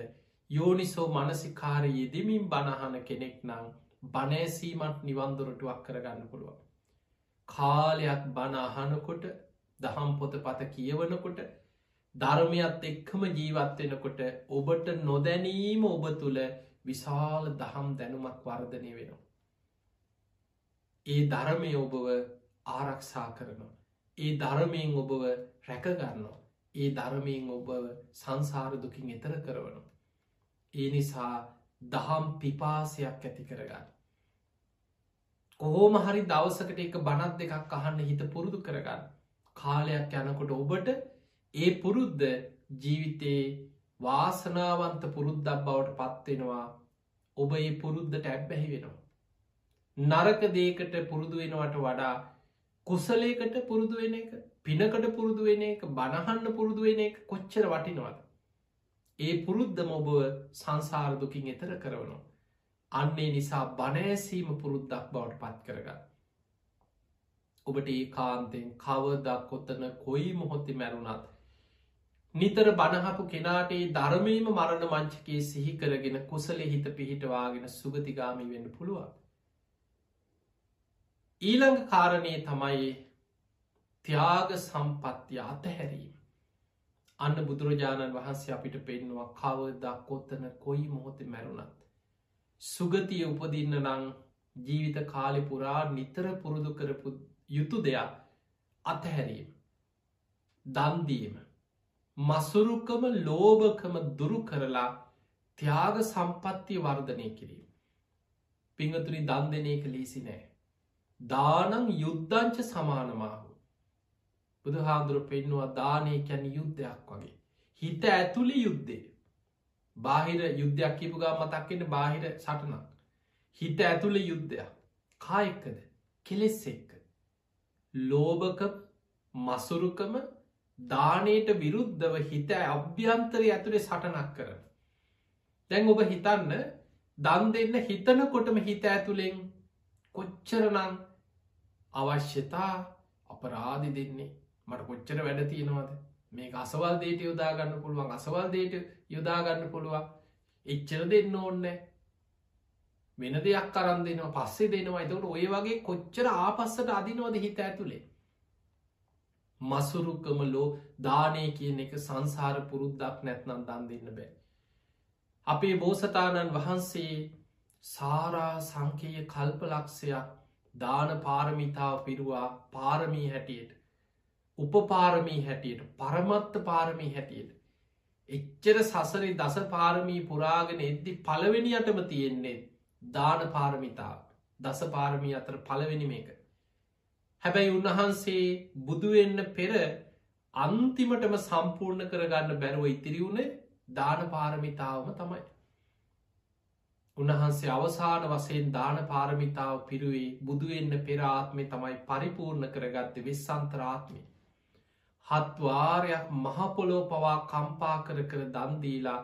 යෝනිසෝ මනසිකාර යෙදමින් බණහන කෙනෙක් නං බනෑසීමත් නිවන්දොරටුවක් කරගන්න පුළුවන්. කාලයක් බනාහනකොට දහම් පොත පත කියවනකොට ධර්මයත් එක්කම ජීවත්වෙනකොට ඔබට නොදැනීම ඔබ තුළ විශාල දහම් දැනුමක් වර්ධනය වෙනවා. ඒ ධර්මය ඔබව ආරක්ෂා කරනවා. ඒ ධර්මයෙන් ඔබව රැකගන්නවා. ඒ ධර්මයෙන් ඔබ සංසාර දුකින් එතර කරවනවා. ඒ නිසා දහම් පිපාසයක් ඇති කරගන්න. කොහෝම හරි දවසකට එක බනත් දෙකක් අහන්න හිත පුරුදු කරගන්න. කාලයක් යනකොට ඔබට ඒ පුරුද්ධ ජීවිතයේ වාසනාවන්ත පුරුද්දක් බවට පත්වෙනවා ඔබ ඒ පුරුද්ධට ඇබ්බැහි වෙනවා. නරක දේකට පුරුදු වෙනවට වඩා කුසලේකට පුරුදු වෙන එක පිනකට පුරුදු වෙන එක බණහන්න පුරුදු වෙන එක කොච්චර වටිනවද. ඒ පුරුද්ධම ඔබ සංසාරදුකින් එතර කරවනවා. අන්නේ නිසා බණෑසීම පුරුද්දක් බවට පත් කරගන්න. ඔබට ඒ කාන්තෙන් කවදක් කොත්තන කොයි මොහොත්ති මැරුණත්. නිතර බණහපු කෙනාට ඒ ධර්මීම මරණ මංචකයේ සිහි කරගෙන කුසලෙ හිත පිහිටවාගෙන සුගතිගාමී වෙන්න පුළුවන්. ඊළඟ කාරණය තමයි ත්‍යාග සම්පත්තිය අතහැරීම. අන්න බුදුරජාණන් වහන්සේ අපිට පෙන්නවා කවදක් කොත්තන කොයි මොහොතේ මැරුණත්. සුගතිය උපදින්න නං ජීවිත කාලි පුරා නිතර පුරුදු කරපු යුතු දෙයක් අතහැරීම. දන්දීම. මසුරුකම ලෝභකම දුරු කරලා ත්‍යාග සම්පත්තිය වර්ධනය කිරීම. පිංහතුනි දන් දෙනය කලීසි නෑ. දානං යුද්ධංච සමානමාහු. බුදු හාදුරු පෙන්නවා දානය කැන යුද්ධයක් වගේ. හිත ඇතුළි යුද්ධේ. බාහිර යුද්ධයක් කිපුගා මතක්කෙන බාහිර සටනක්. හිත ඇතුළ යුද්ධයක් කායෙක්කද කෙලෙස් එක්ක. ලෝභක මසුරුකම දානයට විරුද්ධව හිත අභ්‍යන්තරය ඇතුළේ සටනක් කරන. දැන් ඔබ හිතන්න දන් දෙන්න හිතනකොටම හිත ඇතුළෙන් කොච්චරනං අවශ්‍යතා අපරාධි දෙන්නේ. මට කොච්චර වැඩ තියෙනවද? මේ අසවල් දේට යොදාගන්න පුළුවන් අසවල් දේට යොදාගන්න පුළුවන්. එච්චර දෙන්න ඕන්න වෙන දෙයක් කරන් දෙනවා පස්සේ දෙනවා. එතකට ඔය වගේ කොච්චර ආපස්සට අදිනවද හිත ඇතුළේ මසුරුකම ලෝ දානය කියන එක සංසාර පුරුද්දක් නැත්නම් දන් දෙන්න බෑ. අපේ බෝසතාණන් වහන්සේ සාරා සංකය කල්පලක්ෂයක් දාන පාරමිතාව පිරුවා පාරමී හැටියට උපපාරමී හැටියට පරමත්ත පාරමී හැටියට. එච්චර සසරි දස පාරමී පුරාගෙන එද්දි පළවෙනියටම තියෙන්නේ දාන පාරමිතා දස පාරමී අතර පළවෙනි මේක. හැබැයි උන්වහන්සේ බුදුවෙන්න පෙර අන්තිමටම සම්පූර්ණ කරගන්න බැරුව ඉතිරි වුණේ දාන පාරමිතාවම තමයි. උන්වහන්සේ අවසාන වසයෙන් දාන පාරමිතාව පිරුවේ බුදුවෙන්න පෙරාත්මය තමයි පරිපූර්ණ කරගත්ත විස්සන්තරාත්මය. හත්වාරයක් මහපොලෝ පවා කම්පා කර කර දන්දීලා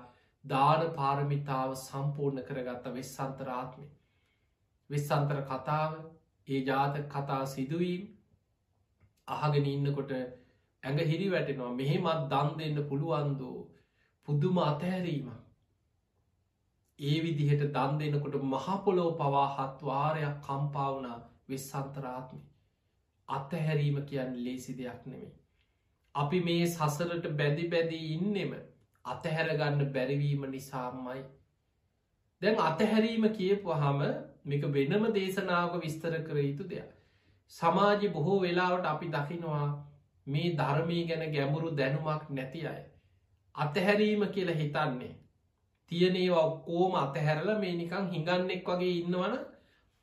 දාන පාරමිතාව සම්පූර්ණ කරගත්ත වෙස්සන්තරාත්මය. විස්සන්තර කතාව ඒ ජාත කතා සිදුවීම් අහගෙන ඉන්නකොට ඇඟ හිරි වැටෙනවා මෙහෙමත් දන් දෙන්න පුළුවන්දෝ පුදුම අතහැරීමක් ඒ විදිහට දන් දෙනකොට මහපොලෝ පවා හත්වාරයක් කම්පාවනා වෙස්සන්තරාත්මි. අත්තහැරීම කියන්න ලේසි දෙයක් නෙමේ. අපි මේ සසරට බැදි බැදී ඉන්නෙම අතහැරගන්න බැරිවීම නිසාමයි. දැන් අතහැරීම කියපු හම මේක වෙනම දේශනාවක විස්තර කර යුතු දෙයක්. සමාජ බොහෝ වෙලාවට අපි දකිනවා මේ ධර්මී ගැන ගැඹුරු දැනුමක් නැති අය. අතහැරීම කියලා හිතන්නේ තියනේවා ඔක්කෝම අතහැරල මේ නිකං හිඟන්නෙක් වගේ ඉන්නවන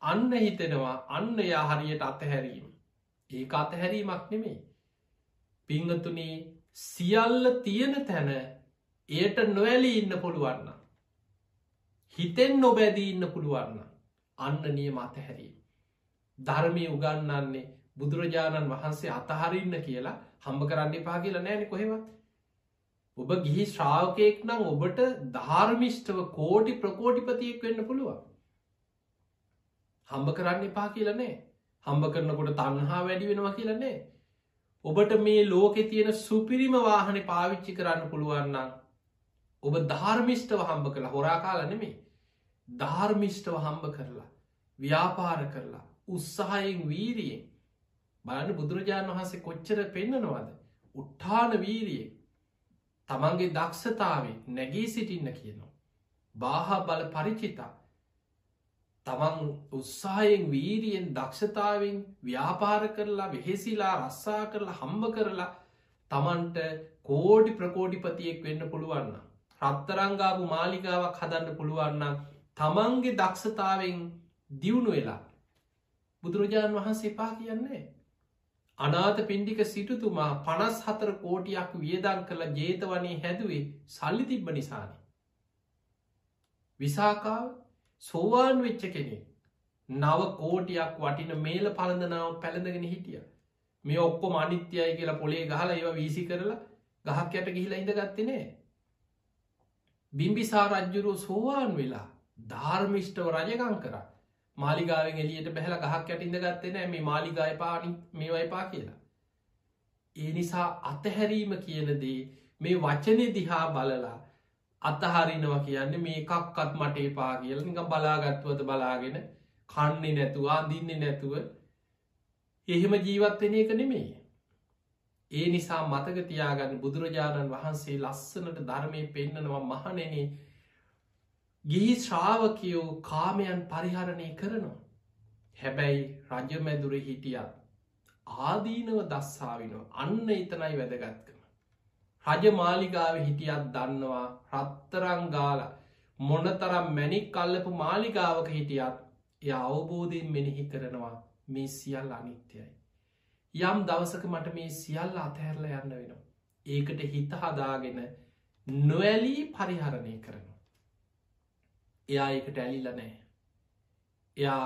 අන්න හිතෙනවා අන්න යා හරියට අතහැරීම. ඒ අතහැරීමක් නෙමේ පිංහතුනේ සියල්ල තියෙන තැන එයට නොවැලි ඉන්න පුළුවන්න හිතෙන් නොබැදී ඉන්න පුළුවන්න අන්න නියම අතහැරීම. ධර්මය උගන්නන්නේ බුදුරජාණන් වහන්සේ අතහරින්න කියලා හම්බ කරන්න එපා කියලා නෑනෙ කොහෙවත්. ඔබ ගිහි ශ්‍රාවකයෙක් නම් ඔබට ධර්මිෂ්ටව කෝටි ප්‍රකෝටිපතියෙක් වෙන්න පුළුවන්. හම්බ කරන්න එපා කියලනේ හම්බ කරනකොට තන්හා වැඩි වෙනවා කියලනේ ඔබට මේ ලෝකෙ තියෙන සුපිරිම වාහන පාවිච්චි කරන්න පුළුවන්නම් ඔබ ධර්මිෂ්ටව හම්බ කළ. හොරා කාලනෙමේ ධර්මිෂ්ටව හම්බ කරලා ව්‍යාපාර කරලා උත්සාහයෙන් වීරියෙන්. බලන්න බුදුරජාණන් වහන්සේ කොච්චර පෙන්න්නනවද උට්ඨාන වීරියෙන්. තමන්ගේ දක්ෂතාවේ නැගී සිටින්න කියනවා. බාහා බල පරිචිතා තමන් උත්සායෙන් වීරියෙන් දක්ෂතාවෙන් ව්‍යාපාර කරලා වෙහෙසිලා රස්සා කරලා හම්බ කරලා තමන්ට කෝඩි ප්‍රකෝඩිපතියෙක් වෙන්න පුළුවන්න. රත්තරංගාපු මාලිකාවක් හදන්න පුළුවන්න තමන්ගේ දක්ෂතාවෙන් දියුණු වෙලා බුදුරජාණන් වහන්සේ පා කියන්නේ අනාත පින්ඩික සිටුතුමා පනස් හතර කෝටියක් වියදන් කළ ජේතවනේ හැදුවේ සල්ලි තිබ්බ නිසාන. විසාකාව සෝවාන් වෙච්ච කෙනෙ නව කෝටියක් වටින මේල පලඳනාව පැළඳගෙන හිටිය. මේ ඔක්කො මනිත්‍යයයි කියලා පොලේ ගහලා ඒව වීසි කරලා ගහක් යට ගිහිලා ඉඳ ගත්තනේ බිම්බිසා රජ්ජුරුව සෝවාන් වෙලා ධර්මිෂ්ටව රජකං කර. මාලිගාවෙන් එලියට බැහල ගහක් යට ඉඳ ගත්තනෑ මේ මාලිගාය පානි මේ වයිපා කියලා. ඒ නිසා අතහැරීම කියනදේ මේ වචනය දිහා බලලා අතහරිනවා කියන්න මේ එකක්කත් මට එපා කියල. නික බලාගත්තුවද බලාගෙන කන්නේ නැතුව අඳින්නේ නැතුව එහෙම ජීවත්වෙන එක නෙමේ ඒ නිසා මතක තියාගන්න බුදුරජාණන් වහන්සේ ලස්සනට ධර්මය පෙන්න්නනවා මහනෙන ගිහි ශ්‍රාවකයෝ කාමයන් පරිහරණය කරනවා හැබැයි රජමැදුර හිටියත් ආදීනව දස්සාාවනවා අන්න එතනයි වැදගත්ක රජ මාලිගාව හිටියත් දන්නවා රත්තරංගාල මොනතරම් මැනික් කල්ලපු මාලිගාවක හිටියත් එය අවබෝධයෙන් මෙනෙහි කරනවා මේ සියල් අනිත්‍යයි. යම් දවසක මට මේ සියල්ල අතහැරල යන්න වෙනවා. ඒකට හිත හදාගෙන නොවැලී පරිහරණය කරනවා. එයා ඒකට ඇලිල්ල නෑ. එයා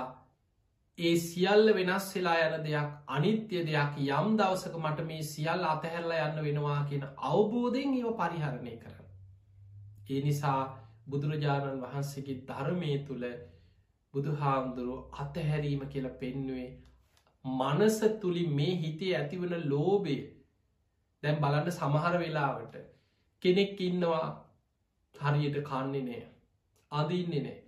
ඒ සියල්ල වෙනස් වෙලා යන දෙයක් අනිත්‍ය දෙයක් යම් දවසක මට මේ සියල් අතහැරලා යන්න වෙනවා කියන අවබෝධයෙන් ඒව පරිහරණය කරන. ඒ නිසා බුදුරජාණන් වහන්සේගේ ධර්මය තුළ බුදුහාමුදුරුව අතහැරීම කියල පෙන්නුවේ මනස තුළින් මේ හිතේ ඇතිවන ලෝබය දැම් බලන්න සමහර වෙලාවට කෙනෙක් ඉන්නවා හරියට කන්නේ නෑ අදින්නේ නෑ.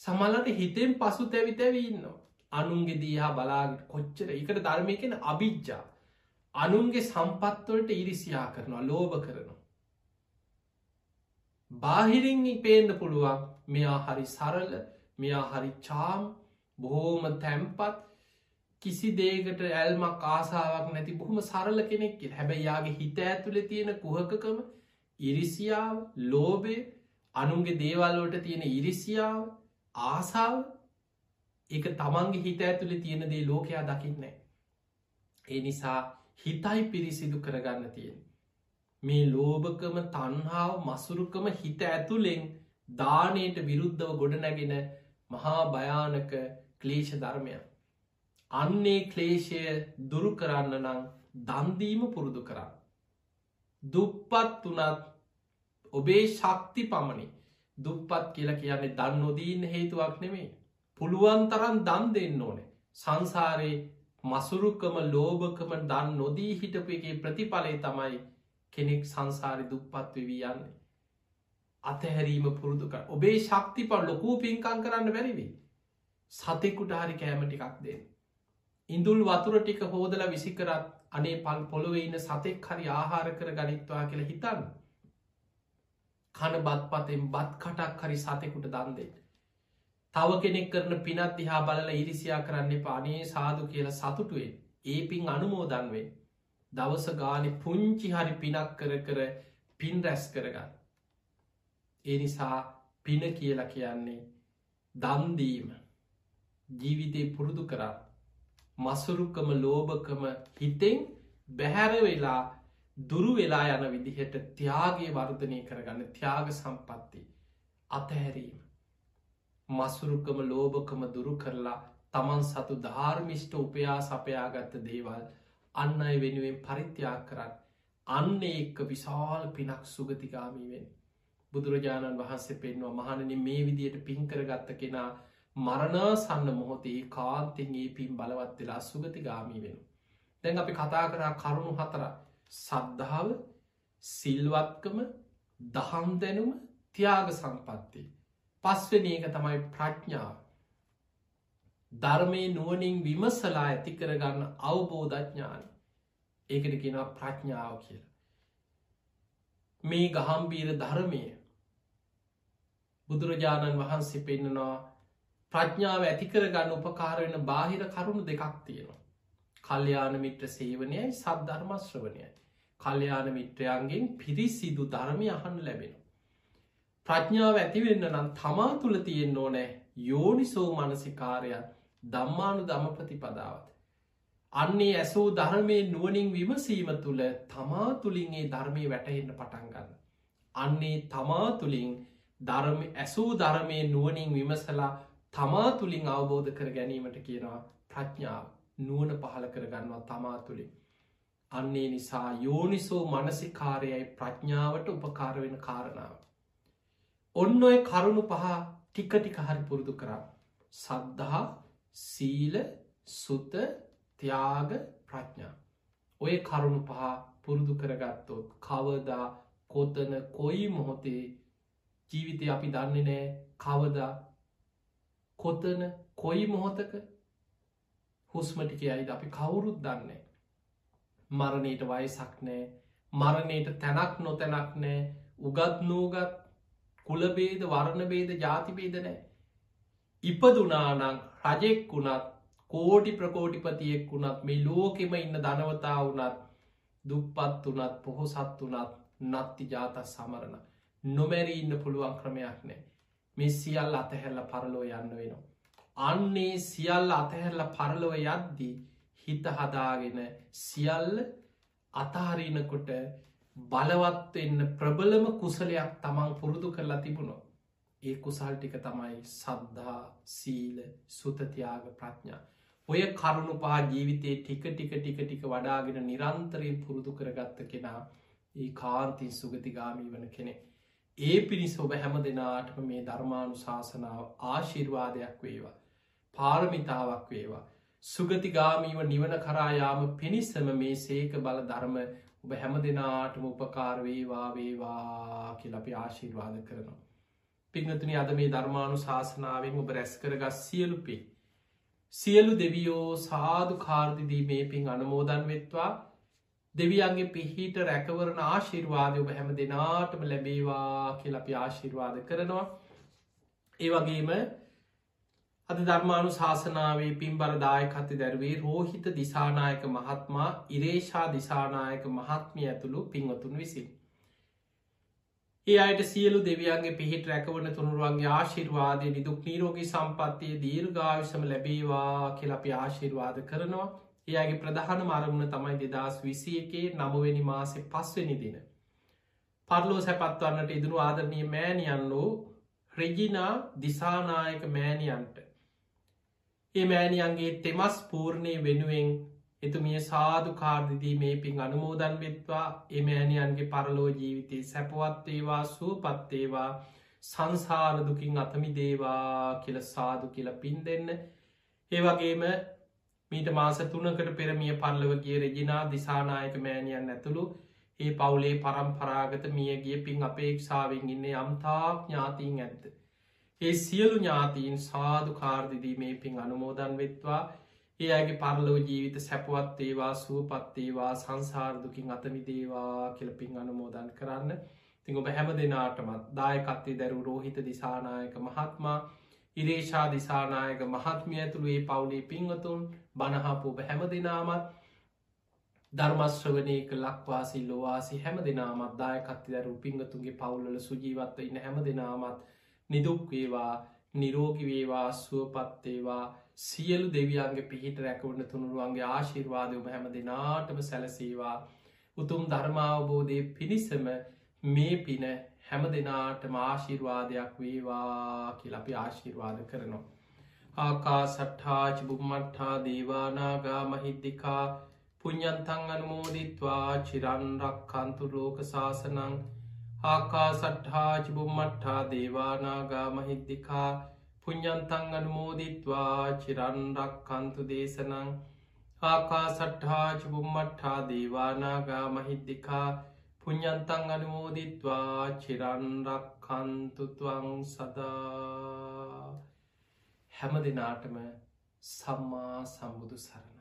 සමලට හිතෙන් පසු තැවි තැවීන්නවා අනුන්ගේ දීහා බලාගට කොච්චර එකට ධර්මය කෙන අභිජ්ජා. අනුන්ගේ සම්පත්වලට ඉරිසියා කරනවා ලෝභ කරනවා. බාහිරින් පේන්න පුළුවන් මෙයා හරි සරල මෙයා හරි චාම් බොහෝම තැම්පත් කිසි දේකට ඇල්මක් ආසාාවක් නැති බොහොම සරල කෙනෙක් හැබැයියාගේ හිත ඇතුළ තියෙන කුහකකම ඉරිසියාව ලෝබය අනුන්ගේ දේවල්ලෝට තියෙන ඉරිසියාව ආසාාව ඒක තමන්ගේ හිත ඇතුළි තියෙන දේ ලෝකයා දකින්නේ. ඒ නිසා හිතයි පිරිසිදු කරගන්න තියෙන. මේ ලෝභකම තන්හාාව මසුරුකම හිත ඇතුළෙන් දානයට විරුද්ධව ගොඩනැගෙන මහා භයානක ක්ලේෂ ධර්මය. අන්නේ ක්ලේෂය දුරු කරන්න නම් දන්දීම පුරුදු කරන්න. දුප්පත් වනත් ඔබේ ශක්ති පමණි. දුප්පත් කියලා කියන්නේ දන් නොදීන්න හේතුවක් නෙමේ පුළුවන් තරන් දන් දෙන්න ඕනේ. සංසාරයේ මසුරුකම ලෝභකම දන් නොදී හිටපු එකේ ප්‍රතිඵලය තමයි කෙනෙක් සංසාරි දුප්පත් වෙවී යන්නේ. අතහැරීම පුරුදුක ඔබේ ශක්ති ප ලොකූ පින්කං කරන්න බැරිවි සතෙකුට හරි කෑමටිකක් දෙන්න. ඉඳුල් වතුර ටික හෝදල විසිකරත් අනේ පල් පොළොව ඉන්න සතෙක් හරි ආහාර කර ගනිත්වා කියල හිතන්න. කන බත් පතෙන් බත් කටක් හරි සතෙකුට දන්දෙන් තව කෙනෙක් කරන පිනත් දිහා බලල ඉරිසියා කරන්න පානේ සාදු කියලා සතුටුවෙන් ඒ පින් අනුමෝදන්වේ දවස ගාලි පුංචි හරි පිනක් කර කර පින් රැස් කරගන්න. ඒ නිසා පින කියලා කියන්නේ දන්දීම ජීවිතය පුරුදු කරා. මසුරුකම ලෝභකම හිතෙන් බැහැර වෙලා දුරු වෙලා යන විදිහට ත්‍යයාගේ වර්ධනය කරගන්න ත්‍යාග සම්පත්ති අතහැරීම. මසුරුකම ලෝභකම දුරු කරලා තමන් සතු ධාර්මිෂ්ට උපයා සපයාගත්ත දේවල් අන්න අය වෙනුවෙන් පරිත්‍යයක් කරන්න අන්න එක්ක විශාල් පිනක් සුගතිකාමීවෙන් බුදුරජාණන් වහන්සේ පෙන්වා මහණනි මේ විදියට පින්කරගත්ත කෙනා මරණාසන්න මොහොතේ කාන්තෙන්ගේ පින් බලවත් වෙලා සුගතිගාමී වෙන. දැන් අපි කතා කරා කරුණු හතර සද්ධාව සිල්වත්කම දහම් දැනුම තියාග සම්පත්තිය පස්වෙන එක තමයි ප්‍රඥාව. ධර්මය නුවනින් විමසලා ඇති කරගන්න අවබෝධඥාන ඒකට කියෙන ප්‍රඥාව කියලා. මේ ගහම්බීර ධර්මය බුදුරජාණන් වහන්සේ පෙන්නවා ප්‍රඥාව ඇති කරගන්න උපකාරවෙන බාහිර කරුණු දෙකක් තියෙනවා. කල්්‍යයාන මිත්‍ර සේවනයයි සද්ධර්මශ්‍රවනයයි කල්්‍යයාන මිත්‍රයන්ගෙන් පිරිසිදු ධර්මය අහන්න ලැබෙන ප්‍රඥාව ඇතිවෙන්න නම් තමා තුළ තියෙන්න්න ඕනෑ යෝනිසෝ මනසිකාරයක් දම්මානු දම ප්‍රතිපදාවත්. අන්නේ ඇසූ ධර්මය නුවනින් විමසීම තුළ තමා තුළින්ගේ ධර්මය වැටහෙන්න පටන්ගන්න. අන්නේ තමා තුළින් ධර්ම ඇසූ ධර්මය නුවනින් විමසලා තමා තුළින් අවබෝධ කර ගැනීමට කියනවා ප්‍රඥාව නුවන පහල කරගන්නවා තමා තුළින්. අන්නේ නිසා යෝනිසෝ මනසිකාරයයි ප්‍රඥාවට උපකාර වෙන කාරණාව. ඔන්න ඔය කරුණු පහ ටික ටික හරි පුරුදු කරා. සද්ධහා සීල සුත ත්‍යාග ප්‍රඥා. ඔය කරුණු පහ පුරුදු කරගත්තොත් කවදා කොතන කොයි මොහොතේ ජීවිතය අපි දන්නේ නෑ කවදා කොතන කොයි මොහොතක හුස්මටික අයිද අපි කවුරුත් දන්නේ. මරණයට වයසක් නෑ මරණයට තැනක් නොතැනක් නෑ උගත් නූගත් කුලබේද වර්ණබේද ජාතිබේද නෑ. ඉපදුනානං රජෙක් වුණත් කෝටි ප්‍රකෝටිපතියෙක් වුණත් මේ ලෝකෙම ඉන්න ධනවතා වනත් දුප්පත් වනත් පොහොසත් වනත් නත්ති ජාත සමරණ නොමැරී ඉන්න පුළුවන් ක්‍රමයක් නෑ මේ සියල් අතහැල්ල පරලෝ යන්න වෙනවා. අන්නේ සියල්ල අතහැරල පරලොව යද්දී හිත හදාගෙන සියල්ල අතාරීනකොට බලවත්වෙන්න ප්‍රබලම කුසලයක් තමන් පුරුදු කරලා තිබුණො. ඒ කුසල් ටික තමයි සද්ධා සීල සුතතියාග ප්‍රඥා. ඔය කරුණු පා ජීවිතයේ ටික ටික ටික ටික වඩාගෙන නිරන්තරයෙන් පුරුදු කරගත්ත කෙනා ඒ කාන්තින් සුගතිගාමී වන කෙනෙ. ඒ පිණිස ඔබ හැම දෙනාටම මේ ධර්මානු ශාසනාව ආශිර්වාදයක් වේවා. පාරමිතාවක් වේවා. සුගතිගාමීව නිවන කරායාම පිණිස්සම මේ සේක බල ධර්ම ඔබ හැම දෙනාටම උපකාර වේවා වේවා කියල අපි ආශිර්වාද කරනවා. පිංහතුනි අද මේ ධර්මානු ශාසනාවෙන් ඔබ රැස් කරගස් සියලුපේ. සියලු දෙවියෝ සාධු කාර්දිදී මේ පින් අනමෝදන් වෙත්වා දෙවියන්ගේ පිහිට රැකවරන ආශිර්වාදය ඔබ හැම දෙනාටම ලැබේවා කියල අපි ආශිර්වාද කරනවා. ඒ වගේම අද ධර්මානු ශාසනාවේ පින්බර දායකත්ති දැරවේ රෝහිත දිසානායක මහත්මා ඉරේෂා දිසානායක මහත්මිය ඇතුළු පින්වතුන් විසින්. ඒ අයට සියලු දෙවියන්ගේ පිහිට රැකවන තුනුරුවන්ගේ ආශිර්වාදය නිදුක් නීරෝගී සම්පත්තිය දීර්ඝාවිශම ලැබේවා කෙලපි ආශිර්වාද කරනවා ඒයාගේ ප්‍රධාන මරමුණ තමයි දෙදස් විසියකේ නමවෙනි මාසෙ පස්වනි දින. පර්ලෝ සැපත්වන්නට ඉදිරු ආදරණය මෑනියන්නෝ රෙජිනා දිසානායක මෑනියන්ට ඒ මෑණියන්ගේ තෙමස් පූර්ණය වෙනුවෙන් එතුමිය සාධු කාර්දිදී මේ පින් අනුමෝදන් වෙත්වා. එමෑණියන්ගේ පරලෝ ජීවිතේ සැපවත්තේවා සුවපත්තේවා සංසාරදුකින් අතමි දේවා කියල සාදු කියල පින් දෙන්න. ඒවගේම මීට මාස තුනකට පෙරමිය පල්ලව ගිය රෙජිනා දිසානායක මෑණියන් ඇතුළු ඒ පවුලේ පරම්පරාගත මියගේ පින් අපේක්ෂාවෙන් ඉන්න යම්තාක් ඥාතිීන් ඇත්ත ඒ සියලු ඥාතීන් සාධු කාර්දිදී මේ පින් අනුමෝදන් වෙත්වා. ඒ අගේ පරලෝ ජීවිත සැපවත්තේවා සුවපත්තේවා සංසාර්දුකින් අතමිදේවා කෙලපින් අනුමෝදන් කරන්න. තිං ඔබ හැම දෙනාටමත් දායකත්තේ දැරු රෝහිත දිසානායක මහත්මා ඉරේෂා දිසානායක මහත්මිය ඇතුළු ඒ පවුලේ පිංහතුන් බණහපු ඔබ හැම දෙනාමත් ධර්මශ්‍රවනයක ලක්වාසි ලොවාසි හැම දෙනාමත් දායකත්ති දැරු පිංහතුන්ගේ පවුල්ල සුජීවත්ව ඉන්න හැම දෙනාමත් නිදුක්වේවා නිරෝගිවේවා සුවපත්තේවා සියලු දෙවියන්ගේ පිහිට රැකවන්න තුනුරුවන්ගේ ආශිර්වාදයම හැම දෙනාටම සැලසේවා. උතුම් ධර්මාවබෝධය පිණිසම මේ පින හැම දෙනාටම ආශිර්වාදයක් වේවා කියලපි ආශිර්වාද කරනවා. ආකා සට්ඨාච බුම්මට්හා දේවානාගා මහිද්දිකා පුඤ්ඥන්තන් අනුමෝදිත්වා. චිරන්රක් කන්තු ලෝක ශාසනං ආකා සට්හාච බුම්මට්හා දේවානාගා මහිද්දිකා පුඤ්ඥන්තන් අනුමෝදිත්වා චිරන්රක් කන්තු දේශනං ආකා සට්හාච බුම්මට්හා දේවානාගා මහිද්දිකා පුඤ්ඥන්තන් අනුමෝදිත්වා චිරන්රක් කන්තුතුවං සදා හැම දෙනාටම සම්මා සම්බුදු සරණයි.